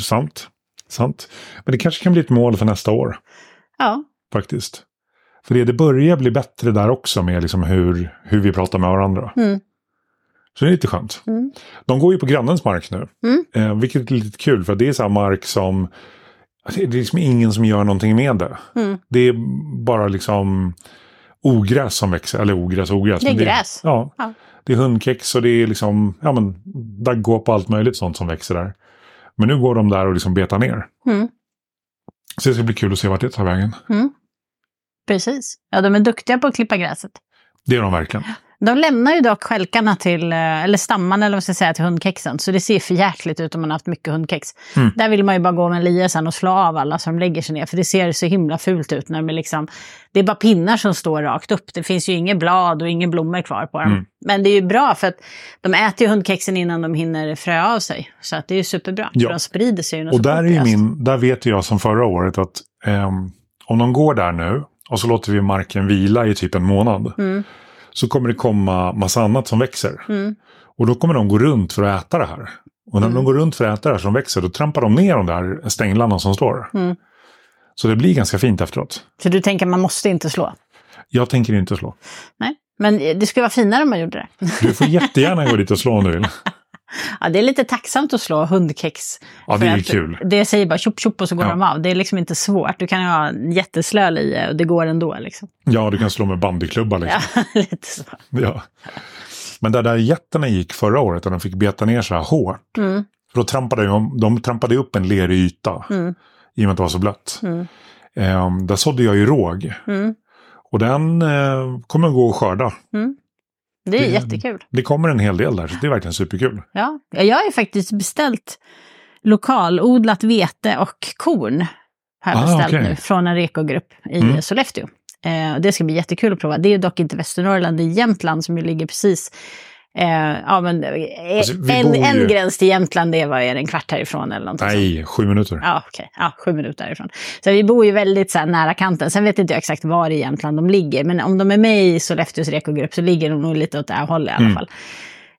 Sant. Sant. Men det kanske kan bli ett mål för nästa år Ja, faktiskt. För det, det börjar bli bättre där också med liksom hur, hur vi pratar med varandra. Mm. Så det är lite skönt. Mm. De går ju på grannens mark nu. Mm. Eh, vilket är lite kul för det är så mark som... alltså, Det är liksom ingen som gör någonting med det. Mm. Det är bara liksom ogräs som växer. Eller ogräs, ogräs. Det är gräs. ja, Ja. Det är hundkex och det är liksom ja, men, daggåp och allt möjligt sånt som växer där. Men nu går de där och liksom betar ner. Mm. Så det ska bli kul att se vart det tar vägen. precis. Ja, de är duktiga på att klippa gräset. Det är de verkligen. De lämnar ju dock stjälkarna till, eh, eller stammarna eller vad ska jag säga, till hundkexen. Så det ser för jäkligt ut om man har haft mycket hundkex. Mm. Där vill man ju bara gå med en lia sen och slå av alla de lägger sig ner. För det ser så himla fult ut när de är liksom, det är bara pinnar som står rakt upp. Det finns ju inget blad och inga blommor kvar på dem. Mm. Men det är ju bra för att de äter ju hundkexen innan de hinner frö av sig. Så att det är ju superbra. Ja. För de sprider sig ju Och där, är min, där vet jag som förra året att ehm, om de går där nu och så låter vi marken vila i typ en månad. Mm. Så kommer det komma massa annat som växer. Mm. Och då kommer de gå runt för att äta det här. Och när Mm. de går runt för att äta det här som växer, då trampar de ner de där stänglarna som står. Mm. Så det blir ganska fint efteråt. Så du tänker man måste inte slå? Jag tänker inte slå. Nej. Men det skulle vara finare om man gjorde det. Du får jättegärna gå dit och slå om du vill. Ja, det är lite tacksamt att slå hundkex. Ja, det är att kul. Det säger bara tjopp tjopp och så går Ja. de av. Det är liksom inte svårt. Du kan ju ha en jätteslö lie och det går ändå. Liksom. Ja, du kan slå med bandyklubba liksom. Ja, lite så. Ja. Men där, där getterna gick förra året och de fick beta ner så här hårt. Mm, För då trampade de, de trampade upp en lerig yta. mm, I och med att det var så blött. mm, Ehm, där sådde jag ju råg. mm, Och den eh, kommer att gå att skörda. mm. Det är Det- jättekul. Det kommer en hel del där, så det är verkligen superkul. Ja. Jag har ju faktiskt beställt lokalodlat vete och korn. Har jag Ah, beställt okej. nu från en rekogrupp i Mm. Sollefteå. Eh, och det ska bli jättekul att prova. Det är dock inte Västernorrland, det är Jämtland som ju ligger precis Eh, ja, men, eh, Alltså, en, ju- en gräns till Jämtland, det var är en kvart härifrån eller någonting. Nej, sju minuter. Ja, okej. Ja, sju minuter härifrån. Så vi bor ju väldigt så här, nära kanten. Sen vet inte jag exakt var i Jämtland de ligger. Men om de är med i Sollefteås rekogrupp så ligger de nog lite åt det här hållet i alla Mm. fall.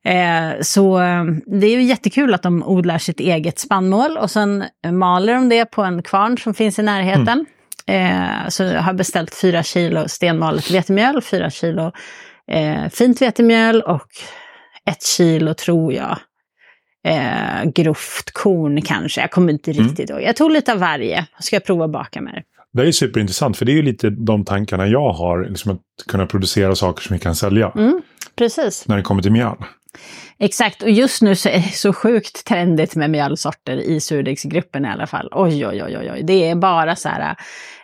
Eh, så eh, det är ju jättekul att de odlar sitt eget spannmål och sen maler de det på en kvarn som finns i närheten. Eh, så jag har beställt fyra kilo stenmalet vetemjöl, fyra kilo eh, fint vetemjöl och ett kilo tror jag eh, grovt korn kanske. Jag kommer inte Mm. riktigt ihåg. Jag tog lite av varje. Ska jag prova att baka med det. Det är superintressant, för det är ju lite de tankarna jag har, liksom att kunna producera saker som vi kan sälja Mm, precis. när det kommer till mjöl. Exakt, och just nu så är det så sjukt trendigt med mjölsorter i surdegsgruppen i alla fall. Oj, oj, oj, oj, oj. Det är bara så här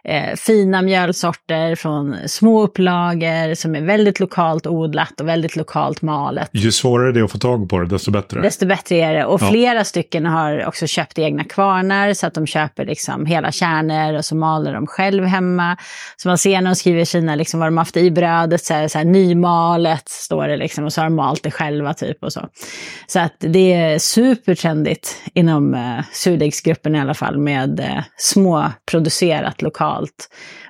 eh, fina mjölsorter från små upplagor som är väldigt lokalt odlat och väldigt lokalt malet. Ju svårare det är att få tag på det, desto bättre. Desto bättre är det. Och Ja. flera stycken har också köpt egna kvarnar så att de köper liksom hela kärnor och så maler de själv hemma. Så man ser när de skriver i Kina liksom vad de har haft i brödet, så här, så här nymalet står det liksom och så har de malt det själva typ och så. Så att det är supertrendigt inom eh, surdegsgruppen i alla fall med eh, småproducerat lokalt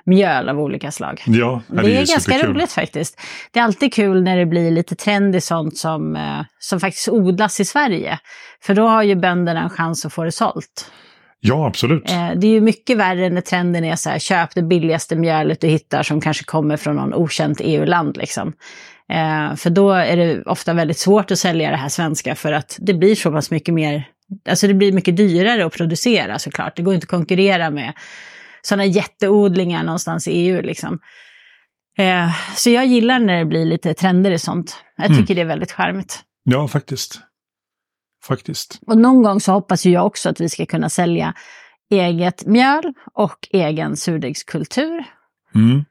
mjöl av olika slag. Ja, Det är, ganska superkul. roligt faktiskt. Det är alltid kul när det blir lite trend i sånt som, eh, som faktiskt odlas i Sverige. För då har ju bönderna en chans att få det sålt. Ja, absolut. Eh, det är ju mycket värre när trenden är så här, köp det billigaste mjölet du hittar som kanske kommer från någon okänt EU-land liksom. Eh, för då är det ofta väldigt svårt att sälja det här svenska för att det blir så pass mycket mer, alltså det blir mycket dyrare att producera såklart. Det går inte att konkurrera med sådana jätteodlingar någonstans i EU liksom. Eh, så jag gillar när det blir lite trender i sånt. Jag Mm. tycker det är väldigt charmigt. Ja, faktiskt. Faktiskt. Och någon gång så hoppas jag också att vi ska kunna sälja eget mjöl och egen surdegskultur. Mm.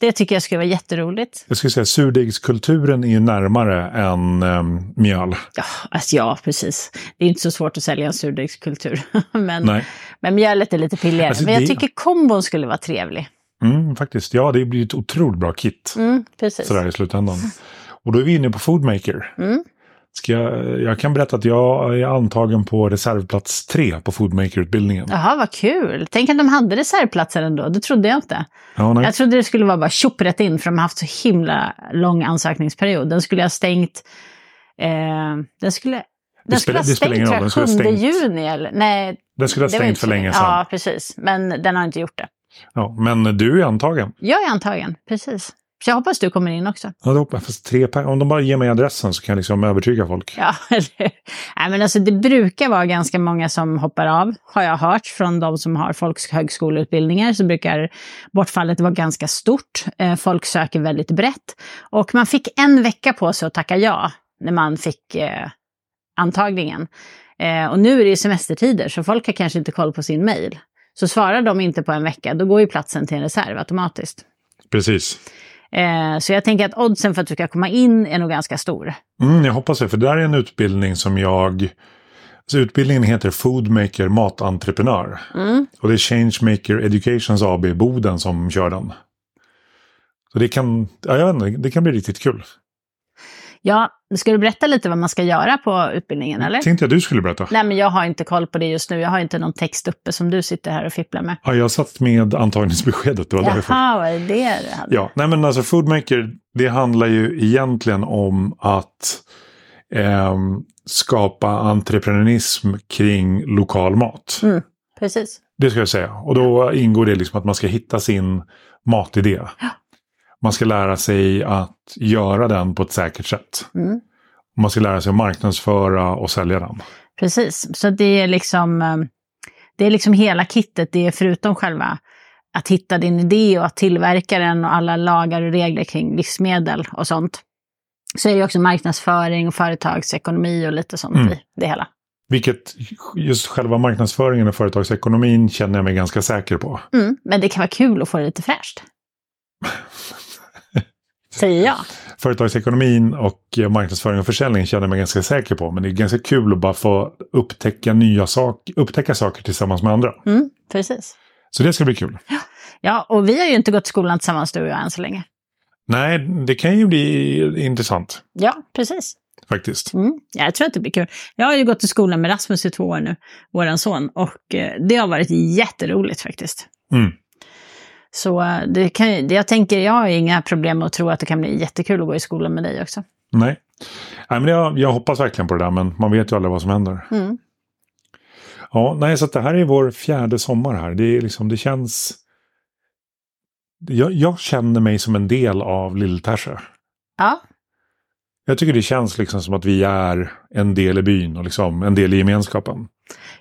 Det tycker jag skulle vara jätteroligt. Jag skulle säga surdegskulturen är ju närmare än um, mjöl. Ja, alltså ja, precis. Det är inte så svårt att sälja en surdegskultur. men, Nej. men mjölet är lite pilligare. Alltså, men jag det- tycker kombon skulle vara trevlig. Mm, faktiskt. Ja, det blir ett otroligt bra kit. Mm, precis. Sådär i slutändan. Och då är vi inne på Foodmaker. Mm. Ska jag, jag kan berätta att jag är antagen på reservplats tre på Foodmaker-utbildningen. Jaha, vad kul. Tänk att de hade reservplatser ändå. Det trodde jag inte. Ja, nej. Jag trodde det skulle vara bara tjopp rätt in, för de har haft så himla lång ansökningsperiod. Den skulle ha stängt... Eh, den skulle, den skulle ha stängt tror jag, skulle 7 ha stängt. juni. Eller, nej, Den skulle ha stängt för länge sedan. Ja, precis. Men den har inte gjort det. Ja, men du är antagen. Jag är antagen, precis. Så jag hoppas du kommer in också. Ja, det hoppas jag. Fast tre per, om de bara ger mig adressen så kan jag liksom övertyga folk. Ja, eller? Nej, men alltså det brukar vara ganska många som hoppar av, har jag hört från de som har folkhögskoleutbildningar, så brukar bortfallet vara ganska stort. Eh, Folk söker väldigt brett. Och man fick en vecka på sig att tacka ja när man fick eh, antagningen. Eh, och nu är det ju semestertider, så folk har kanske inte koll på sin mail. Så svarar de inte på en vecka, då går ju platsen till en reserv automatiskt. Precis. Eh, så jag tänker att oddsen för att du ska komma in är nog ganska stor. Mm, jag hoppas det, för det där är en utbildning som jag... Alltså utbildningen heter Foodmaker Matentreprenör. Mm. Och det är Changemaker Educations AB Boden som kör den. Så det kan, ja, jag vet inte, det kan bli riktigt kul. Ja, ska du berätta lite vad man ska göra på utbildningen eller? Tänkte jag du skulle berätta. Nej, men jag har inte koll på det just nu. Jag har inte någon text uppe som du sitter här och fipplar med. Ja, jag satt med antagningsbeskedet, det var därför. Jaha, vad är det du hade? Ja, nej men alltså Foodmaker, det handlar ju egentligen om att ehm, skapa entreprenörism kring lokal mat. Mm, precis. Det ska jag säga. Och då ingår det liksom att man ska hitta sin matidé. Man ska lära sig att göra den på ett säkert sätt. Mm. Man ska lära sig att marknadsföra och sälja den. Precis, så det är liksom eh, det är liksom hela kittet. Det är förutom själva att hitta din idé och att tillverka den och alla lagar och regler kring livsmedel och sånt. Så är det också marknadsföring och företagsekonomi och lite sånt Mm. i det hela. Vilket just själva marknadsföringen och företagsekonomin känner jag mig ganska säker på. Mm, men det kan vara kul att få det lite fräscht. Säger jag. Företagsekonomin och eh, marknadsföring och försäljning känner jag mig ganska säker på. Men det är ganska kul att bara få upptäcka nya saker, upptäcka saker tillsammans med andra. Mm, precis. Så det ska bli kul. Ja, och vi har ju inte gått i skolan tillsammans du och jag än så länge. Nej, det kan ju bli intressant. Ja, precis. faktiskt. Mm. Ja, jag tror att det blir kul. Jag har ju gått i skolan med Rasmus i två år nu, våran son, och eh, det har varit jätteroligt faktiskt. Mm. Så eh, det kan, det, jag tänker, jag har inga problem med att tro att det kan bli jättekul att gå i skolan med dig också. Nej, nej men jag, jag hoppas verkligen på det där, men man vet ju aldrig vad som händer. Mm. Ja, nej, så att det här är vår fjärde sommar här. Det, är liksom, det känns... Jag, jag känner mig som en del av Lilltärse. Ja, Jag tycker det känns liksom som att vi är en del i byn och liksom en del i gemenskapen.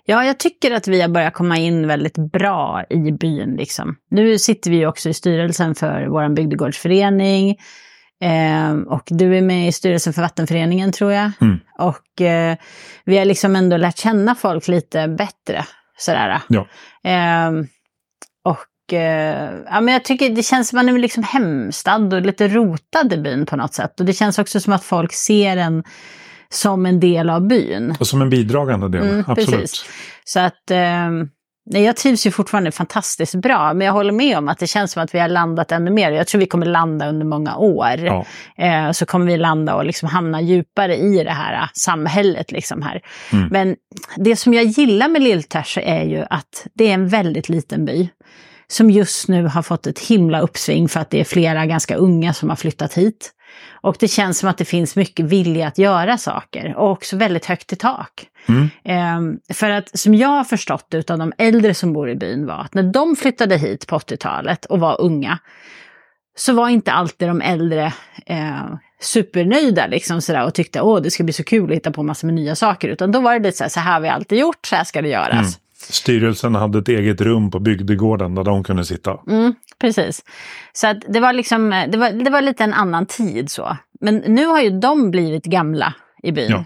Ja, jag tycker att vi har börjat komma in väldigt bra i byn. Liksom. Nu sitter vi också i styrelsen för vår bygdegårdsförening. Eh, och du är med i styrelsen för vattenföreningen tror jag. Mm. Och eh, vi har liksom ändå lärt känna folk lite bättre. Sådär. Ja. Eh, och ja, men jag tycker det känns som att man är liksom hemstad och lite rotad i byn på något sätt. Och det känns också som att folk ser en som en del av byn. Och som en bidragande del, Mm, absolut. precis. Så att eh, jag trivs ju fortfarande fantastiskt bra, men jag håller med om att det känns som att vi har landat ännu mer. Jag tror vi kommer landa under många år. Ja. Eh, så kommer vi landa och liksom hamna djupare i det här eh, samhället. Liksom här. Mm. Men det som jag gillar med Lilltärse är ju att det är en väldigt liten by. Som just nu har fått ett himla uppsving för att det är flera ganska unga som har flyttat hit. Och det känns som att det finns mycket vilja att göra saker och också väldigt högt i tak. Mm. Ehm, för att som jag har förstått det utav de äldre som bor i byn var att när de flyttade hit på 80-talet och var unga så var inte alltid de äldre eh, supernöjda liksom sådär och tyckte åh det ska bli så kul att hitta på massor med nya saker. Utan då var det lite så här, så här har vi alltid gjort, så här ska det göras. Mm. Styrelsen hade ett eget rum på bygdegården där de kunde sitta. Mm, precis. Så att det var liksom, eh, det var, det var lite en annan tid så. Men nu har ju de blivit gamla i byn. Ja.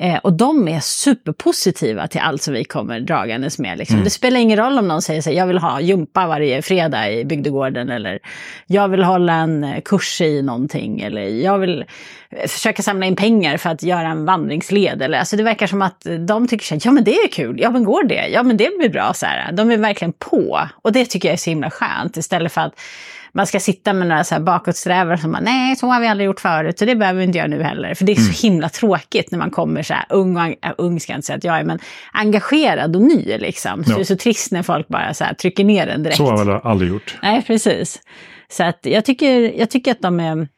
Eh, och de är superpositiva till allt som vi kommer dragandes med. Liksom. Mm. Det spelar ingen roll om någon säger så här, jag vill ha jumpa varje fredag i bygdegården eller jag vill hålla en eh, kurs i någonting eller jag vill eh, försöka samla in pengar för att göra en vandringsled. Eller, alltså det verkar som att de tycker så här, ja men det är kul, ja men går det, ja men det blir bra. Så här. De är verkligen på och det tycker jag är så himla skönt istället för att man ska sitta med några så här bakåtsträvare som bara, nej, så har vi aldrig gjort förut, så det behöver vi inte göra nu heller. För det är så himla tråkigt när man kommer så här, ung, och, äh, ung ska jag inte säga att jag är, men engagerad och ny liksom. Så Ja. det är så trist när folk bara så här, trycker ner den direkt. Så har jag aldrig gjort. Nej, precis. Så att jag, tycker, jag tycker att de är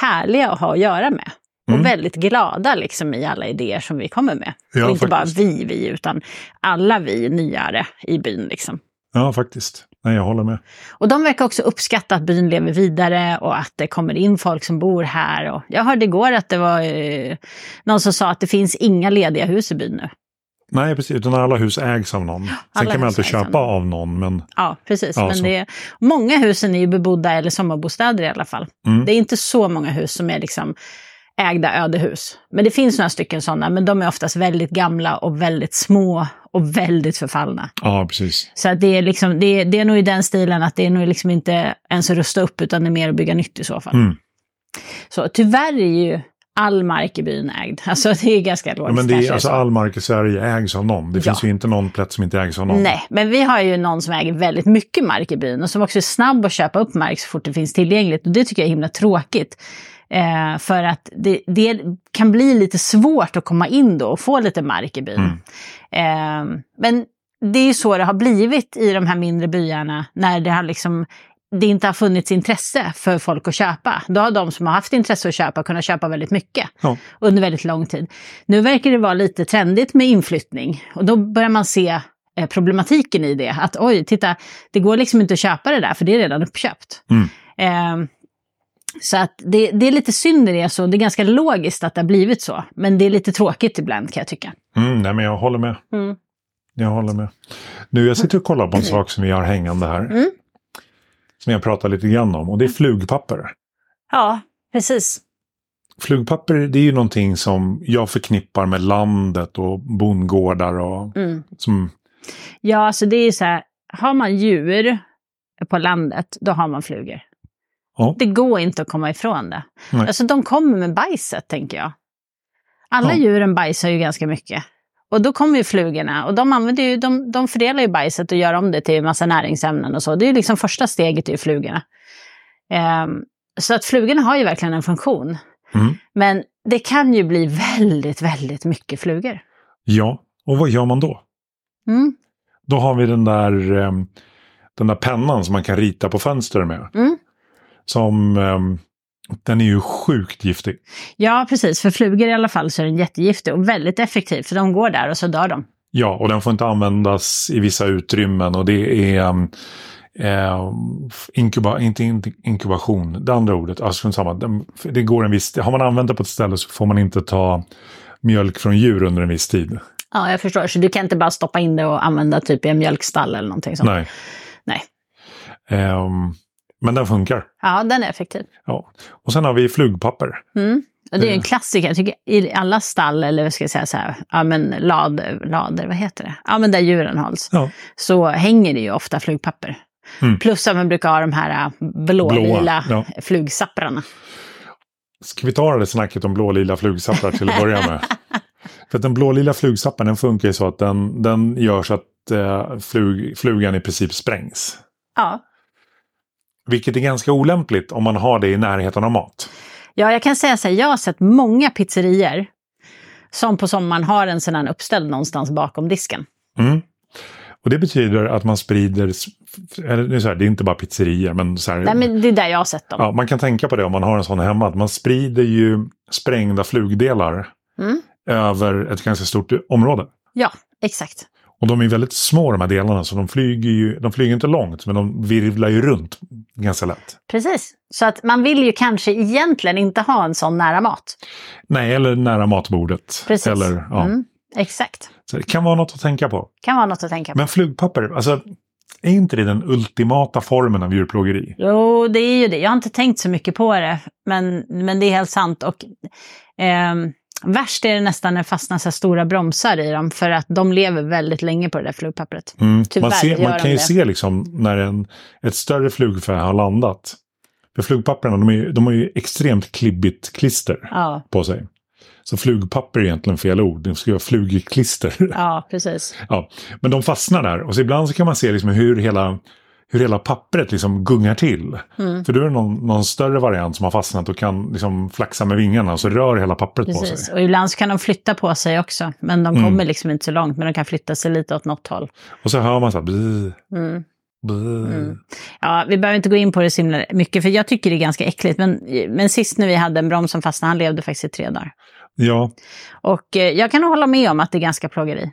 härliga att ha att göra med. Mm. Och väldigt glada liksom i alla idéer som vi kommer med. Ja, och inte faktiskt. bara vi, vi, utan alla vi nyare i byn liksom. Ja, faktiskt. Nej, jag håller med. Och de verkar också uppskatta att byn lever vidare och att det kommer in folk som bor här. Och jag hörde igår att det var eh, någon som sa att det finns inga lediga hus i byn nu. Nej, precis. Utan alla hus ägs av någon. Sen alla kan man alltid av köpa någon. av någon, men Ja, precis. Ja, Men så. det är, många husen är ju bebodda eller sommarbostäder i alla fall. Mm. Det är inte så många hus som är liksom ägda ödehus. Men det finns några stycken sådana, men de är oftast väldigt gamla och väldigt små och väldigt förfallna. ja, precis. Så att det, är liksom, det, är, det är nog i den stilen att det är nog liksom inte ens att rusta upp utan det är mer att bygga nytt i så fall. Mm. Så tyvärr är ju all mark i byn ägd. Alltså det är ganska Ja, logiskt men det är, alltså, så. all mark i Sverige ägs av någon. Det Ja. finns ju inte någon plätt som inte ägs av någon. Nej, men vi har ju någon som äger väldigt mycket mark i byn och som också är snabb att köpa upp mark så fort det finns tillgängligt. Och det tycker jag är himla tråkigt. Eh, för att det, det kan bli lite svårt att komma in då och få lite mark i byn. Mm. Eh, men det är ju så det har blivit i de här mindre byarna när det har liksom det inte har funnits intresse för folk att köpa. Då har de som har haft intresse att köpa kunnat köpa väldigt mycket Ja. under väldigt lång tid. Nu verkar det vara lite trendigt med inflyttning och då börjar man se eh, problematiken i det. Att oj, titta, det går liksom inte att köpa det där för det är redan uppköpt. Mm. Eh, så att det, det är lite synd i det, så det är ganska logiskt att det har blivit så. Men det är lite tråkigt ibland kan jag tycka. Mm, nej, men jag håller med. Mm. Jag håller med. Nu, jag sitter och kollar på en sak som vi har hängande här. Mm. Som jag pratar lite grann om. Och det är flugpapper. Ja, precis. Flugpapper det är ju någonting som jag förknippar med landet och bondgårdar och Mm. som... Ja, alltså det är ju så här, har man djur på landet, då har man flugor. Ja. Det går inte att komma ifrån det. Nej. Alltså de kommer med bajset, tänker jag. Alla Ja. djuren bajsar ju ganska mycket. Och då kommer ju flugorna och de, använder ju, de, de fördelar ju bajset och gör om det till en massa näringsämnen och så. Det är ju liksom första steget i flugorna. Ehm, så att flugorna har ju verkligen en funktion. Mm. Men det kan ju bli väldigt, väldigt mycket flugor. Ja, och vad gör man då? Mm. Då har vi den där, eh, den där pennan som man kan rita på fönster med. Mm. Som, eh, den är ju sjukt giftig. Ja, precis. För flugor i alla fall så är den jättegiftig och väldigt effektiv. För de går där och så dör de. Ja, och den får inte användas i vissa utrymmen och det är eh, inkuba, inte, inkubation, det andra ordet, alltså samma. Det går en viss, har man använt det på ett ställe så får man inte ta mjölk från djur under en viss tid. Ja, jag förstår. Så du kan inte bara stoppa in det och använda typ i en mjölkstall eller någonting sånt? Nej. Nej. Ehm, men den funkar. Ja, den är effektiv. Ja. Och sen har vi flugpapper. Mm. Och det är en Mm. klassiker. Jag tycker i alla stall, eller vad ska jag säga, så här, ja men lader, lader, vad heter det? Ja men där djuren hålls. Ja. Så hänger det ju ofta flugpapper. Mm. Plus att man brukar ha de här äh, blålila Blåa, flugsapprarna. Ska vi ta det snacket om blålila flugsappar till att börja med? För att den blålila flugsappen den funkar ju så att den, den gör så att eh, flug, flugan i princip sprängs. Ja. Vilket är ganska olämpligt om man har det i närheten av mat. ja, jag kan säga så här, jag har sett många pizzerier som på sommaren har en här uppställd någonstans bakom disken. Mm. Och det betyder att man sprider, eller det är, här, det är inte bara pizzerior, men, så här, Nej, men det är där jag har sett dem. ja, man kan tänka på det om man har en sån hemma, att man sprider ju sprängda flugdelar Mm. över ett ganska stort område. Ja, exakt. Och de är väldigt små de här delarna, så de flyger ju, de flyger inte långt, men de virvlar ju runt ganska lätt. Precis. Så att man vill ju kanske egentligen inte ha en sån nära mat. Nej, eller nära matbordet. Precis. Eller, ja. Mm, exakt. Så det kan vara något att tänka på. Kan vara något att tänka på. Men flugpapper, alltså, är inte det den ultimata formen av djurplågeri? Jo, det är ju det. Jag har inte tänkt så mycket på det, men, men det är helt sant. Och ehm, värst är det nästan när det fastnar så här stora bromsar i dem, för att de lever väldigt länge på det där flugpappret. Mm. Tyvärr Man, ser, man de kan ju det. se liksom när en, ett större flugfä har landat. För flugpapperna, de, är, de har ju extremt klibbigt klister Ja, på sig. Så flugpapper är egentligen fel ord, det ska vara flugklister. ja precis. Ja, men de fastnar där och så ibland så kan man se liksom hur, hela, hur hela pappret liksom gungar till. Mm. För då är det någon, någon större variant som har fastnat och kan liksom flaxa med vingarna och så rör hela pappret på Precis. sig. Och ibland så kan de flytta på sig också, men de Mm. kommer liksom inte så långt, men de kan flytta sig lite åt något håll. Och så hör man så här... Bli, Mm. Mm. Ja, vi behöver inte gå in på det så himla mycket, för jag tycker det är ganska äckligt. Men, men sist när vi hade en broms som fastnade, han levde faktiskt i tre dagar. Ja, Och eh, jag kan hålla med om att det är ganska plågeri.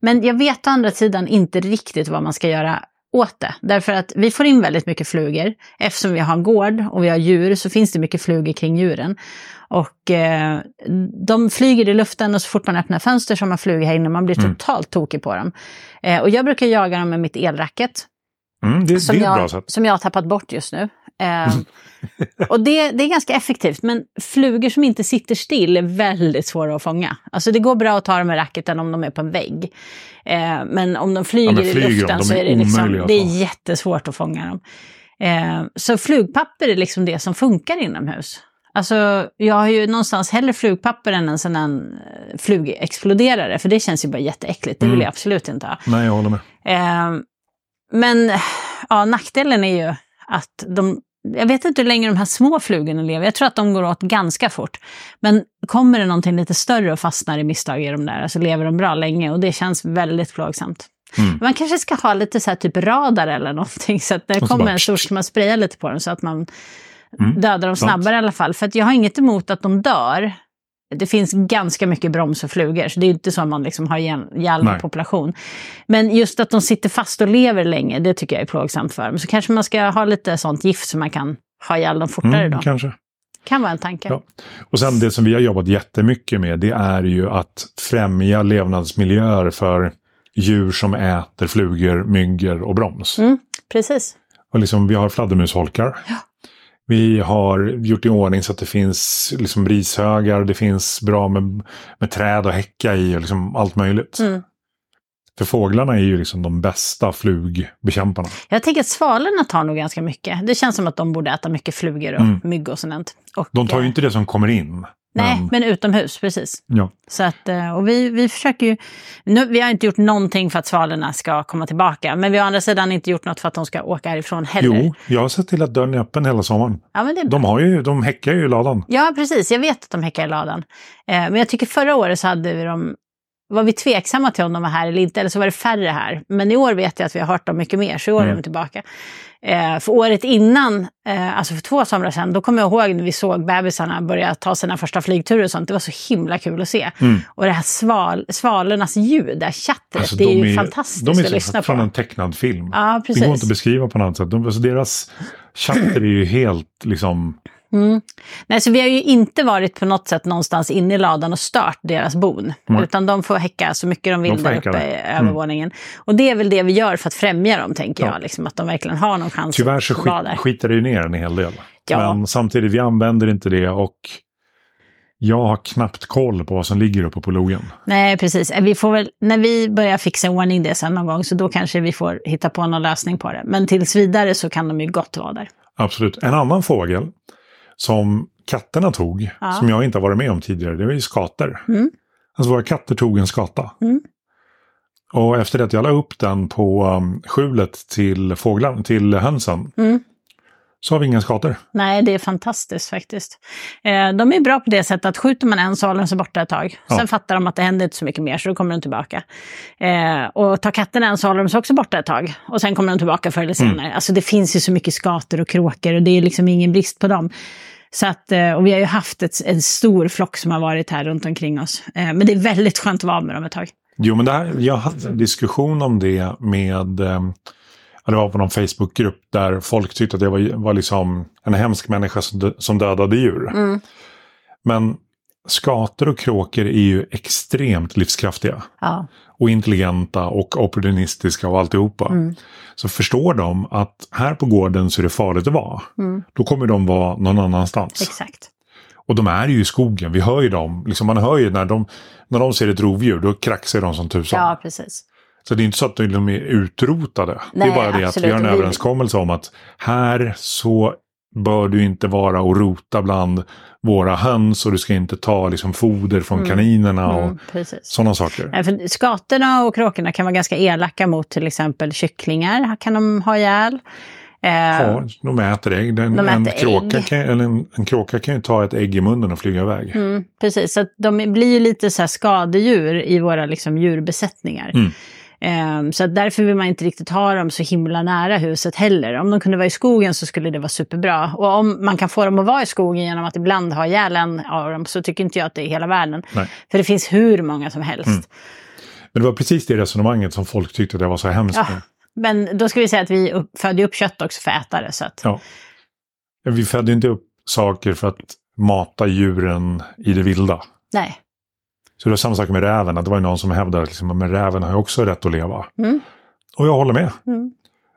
Men jag vet å andra sidan inte riktigt vad man ska göra åt det. Därför att vi får in väldigt mycket flugor. Eftersom vi har en gård och vi har djur så finns det mycket flugor kring djuren. Och eh, de flyger i luften och så fort man öppnar fönster så har man flugor här inne. Man blir Mm. totalt tokig på dem. Eh, och jag brukar jaga dem med mitt elracket. mm, det, Som det jag, som jag har tappat bort just nu. Eh, och det, det är ganska effektivt, men flugor som inte sitter still är väldigt svåra att fånga. Alltså det går bra att ta dem med racketen om de är på en vägg. Eh, men om de flyger, men flyger i de, luften de så är är det, liksom, det är jättesvårt att fånga dem. Eh, så flugpapper är liksom det som funkar inomhus. Alltså, jag har ju någonstans hellre flugpapper än en sån här eh, flugexploderare, för det känns ju bara jätteäckligt. Det vill Mm. jag absolut inte ha. Nej, jag håller med. Eh, men ja, nackdelen är ju att de, jag vet inte hur länge de här små flugorna lever. Jag tror att de går åt ganska fort. Men kommer det någonting lite större och fastnar i misstag i de där så lever de bra länge och det känns väldigt plågsamt. Mm. Man kanske ska ha lite så här typ radar eller någonting så att när det kommer en stor ska man spraya lite på dem så att man Mm, dödar dem snabbare i alla fall. För att jag har inget emot att de dör. Det finns ganska mycket broms och flugor, så det är inte så att man liksom har ihjäl en population. Men just att de sitter fast och lever länge, det tycker jag är plågsamt för dem. Så kanske man ska ha lite sånt gift så man kan ha ihjäl dem fortare Mm, då. kanske. Kan vara en tanke. Ja. Och sen det som vi har jobbat jättemycket med det är ju att främja levnadsmiljöer för djur som äter flugor, myggor och broms. Mm, precis. Och liksom, vi har fladdermusholkar. Vi har gjort i ordning så att det finns liksom rishögar, det finns bra med, med träd att häcka i och liksom allt möjligt. Mm. För fåglarna är ju liksom de bästa flugbekämparna. Jag tänker att svalorna tar nog ganska mycket. Det känns som att de borde äta mycket flugor och Mm. mygg och sånt. Och, De tar ju eh, inte det som kommer in. Nej, men, men utomhus, precis. Ja. Så att, eh, och vi, vi försöker ju... Nu, vi har inte gjort någonting för att svalorna ska komma tillbaka. Men vi har å andra sidan inte gjort något för att de ska åka härifrån heller. Jo, jag har sett till att dörren är öppen hela sommaren. Ja, men det. De, har ju, de häckar ju i ladan. Ja, precis. Jag vet att de häckar i ladan. Eh, men jag tycker förra året så hade vi dem, var vi tveksamma till om de var här eller inte, eller så var det färre här. Men i år vet jag att vi har hört dem mycket mer, så i år är Mm. de tillbaka. Eh, för året innan, eh, alltså för två somrar sedan, då kommer jag ihåg när vi såg bebisarna börja ta sina första flygturer och sånt. Det var så himla kul att se. Mm. Och det här sval, svalornas ljud, det här chattret, Alltså, det är de ju fantastiskt de är att lyssna från på. en tecknad film. Ja, Det går inte precis. att beskriva på något annat sätt. De, alltså deras chatter är ju helt liksom... Mm. Nej, så vi har ju inte varit på något sätt någonstans inne i ladan och stört deras bon. Nej. Utan de får häcka så mycket de vill De där uppe i Mm. övervåningen. Och det är väl det vi gör för att främja dem, tänker Ja. jag. Liksom, att de verkligen har någon chans Tyvärr så skit, där. skitar det ju ner en hel del. Ja. Men samtidigt, vi använder inte det och jag har knappt koll på vad som ligger uppe på logen. Nej, precis. Eh, Vi får väl, när vi börjar fixa i ordning det sen någon gång, så då kanske vi får hitta på någon lösning på det. Men tills vidare så kan de ju gott vara där. Absolut. En annan fågel som katterna tog, Ja. som jag inte har varit med om tidigare, det var ju skator. Mm. Alltså våra katter tog en skata. Mm. Och efter det att jag la upp den på um, skjulet till fåglarna, till hönsen, Mm. Så har vi inga skator. Nej, det är fantastiskt faktiskt. Eh, de är bra på det sättet att skjuter man en så håller de sig borta ett tag. Ja. Sen fattar de att det händer inte så mycket mer, så då kommer de tillbaka. Eh, och tar katten en så håller de sig också borta ett tag. Och sen kommer de tillbaka förr eller Mm. senare. Alltså det finns ju så mycket skator och kråkor och det är liksom ingen brist på dem. Så att, eh, och vi har ju haft ett, en stor flock som har varit här runt omkring oss. Eh, men det är väldigt skönt att vara med dem ett tag. Jo, men det här, jag hade en diskussion om det med, ja, det var på någon Facebookgrupp där folk tyckte att jag var, var liksom en hemsk människa som, dö, som dödade djur. Mm. Men skator och kråkor är ju extremt livskraftiga. Ja. och intelligenta och opportunistiska och alltihopa. Mm. Så förstår de att här på gården så är det farligt att vara. Mm. Då kommer de vara någon annanstans. Exakt. Och de är ju i skogen, vi hör ju dem. Liksom man hör ju när de, när de ser ett rovdjur, då kraxar de som tusan. Ja, precis. Så det är inte så att de är utrotade. det Nej, är bara det att vi har en överenskommelse om att här så bör du inte vara och rota bland våra höns och du ska inte ta liksom foder från kaninerna och Mm, sådana saker. För skatorna och kråkorna kan vara ganska elaka mot till exempel kycklingar. kan de ha ihjäl. Eh, Ja, de äter ägg. Den, De en, äter kråka ägg. Kan, eller en, en kråka kan ju ta ett ägg i munnen och flyga iväg. mm, precis, så de blir ju lite så här skadedjur i våra liksom, djurbesättningar. Mm. Eh, så därför vill man inte riktigt ha dem så himla nära huset heller. Om de kunde vara i skogen så skulle det vara superbra. Och om man kan få dem att vara i skogen genom att ibland ha ihjäl en av dem så tycker inte jag att det är hela världen. Nej. För det finns hur många som helst. Mm. Men det var precis det resonemanget som folk tyckte det var så hemskt Ja. Men då ska vi säga att vi upp, föder upp kött också för ätare. Så att, Ja. Vi födde inte upp saker för att mata djuren i det vilda. nej. Så det var samma sak med räven. Att det var någon som hävdade att liksom, men räven har ju också rätt att leva. Mm. Och jag håller med. Mm.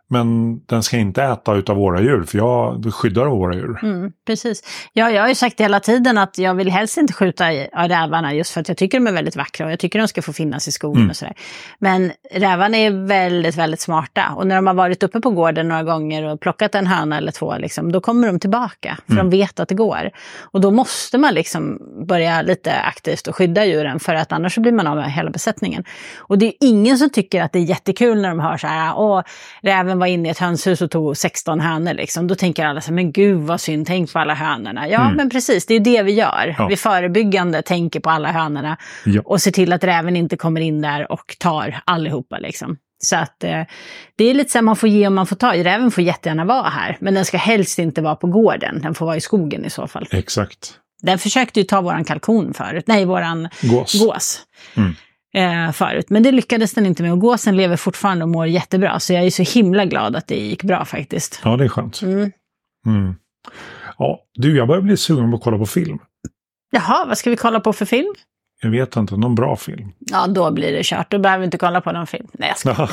Men den ska inte äta utav våra djur, för jag skyddar våra djur. Mm, precis. Ja, jag har ju sagt hela tiden att jag vill helst inte skjuta rävarna just för att jag tycker de är väldigt vackra och jag tycker de ska få finnas i skogen Mm. och sådär. Men rävarna är väldigt, väldigt smarta och när de har varit uppe på gården några gånger och plockat en höna eller två, liksom, då kommer de tillbaka för Mm. de vet att det går. Och då måste man liksom börja lite aktivt och skydda djuren för att annars så blir man av med hela besättningen. Och det är ingen som tycker att det är jättekul när de hör så här, åh, räven var inne i ett hönshus och tog 16 hönor liksom. Då tänker alla så här, men gud vad synd, tänk på alla hönorna. Ja, Mm. men precis, det är det vi gör. Ja. Vi förebyggande tänker på alla hönorna Ja. och ser till att räven inte kommer in där och tar allihopa liksom. Så att eh, det är lite så här, man får ge och man får ta. Räven får jättegärna vara här, men den ska helst inte vara på gården. Den får vara i skogen i så fall. Exakt. Den försökte ju ta våran kalkon förut, nej våran Gås. gås. Mm. Eh, förut. Men det lyckades den inte med och gåsen lever fortfarande och mår jättebra. Så jag är så himla glad att det gick bra faktiskt. Ja, det är skönt. Mm. Mm. Ja, du, jag börjar bli sugen på att kolla på film. Jaha, vad ska vi kolla på för film? Jag vet inte, någon bra film. Ja, då blir det kört. Då behöver vi inte kolla på någon film. Nej, jag ska.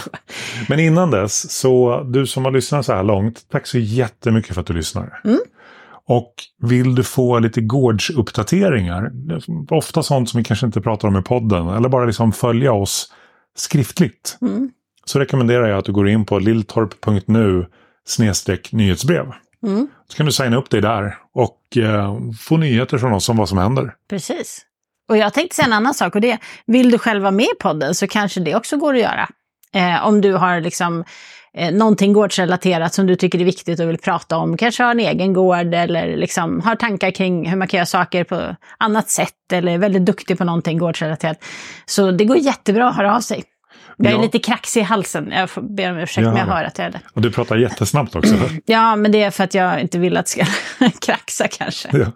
Men innan dess, så du som har lyssnat så här långt, tack så jättemycket för att du lyssnar. Mm. Och vill du få lite gårdsuppdateringar, ofta sånt som vi kanske inte pratar om i podden, eller bara liksom följa oss skriftligt, Mm. så rekommenderar jag att du går in på lilltorp.nu nyhetsbrev. Mm. Så kan du signa upp dig där och eh, få nyheter från oss om vad som händer. Precis. Och jag tänkte säga en annan sak och det vill du själv vara med i podden så kanske det också går att göra. Eh, om du har liksom eh, någonting gårdsrelaterat som du tycker är viktigt och vill prata om, kanske har en egen gård eller liksom har tankar kring hur man kan göra saker på annat sätt eller är väldigt duktig på någonting gårdsrelaterat. Så det går jättebra att höra av sig. Jag är Ja. lite kraxig i halsen, jag får be om ursäkt men jag Ja. hör att jag är det. Och du pratar jättesnabbt också. Ja, men det är för att jag inte vill att det ska kraxa kanske. ja.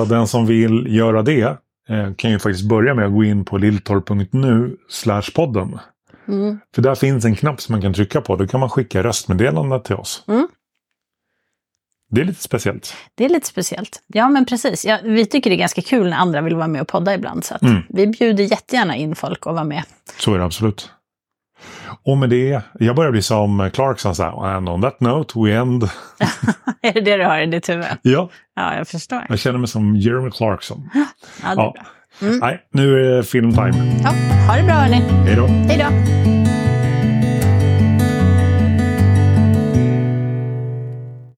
Och den som vill göra det eh, kan ju faktiskt börja med att gå in på lilltorp.nu podden. Mm. För där finns en knapp som man kan trycka på. Då kan man skicka röstmeddelanden till oss. Mm. Det är lite speciellt. Det är lite speciellt. Ja, men precis. Ja, vi tycker det är ganska kul när andra vill vara med och podda ibland. Så Mm. vi bjuder jättegärna in folk att vara med. Så är det absolut. Och med det, jag börjar bli som Clarkson så här. And on that note we end. är det det du har i ditt huvud? Ja, Ja, jag förstår. jag känner mig som Jeremy Clarkson. Ja, det är Ja. bra. Nej, nu är det filmtime. Ja, ha det bra hörni. Hej då. Hej då.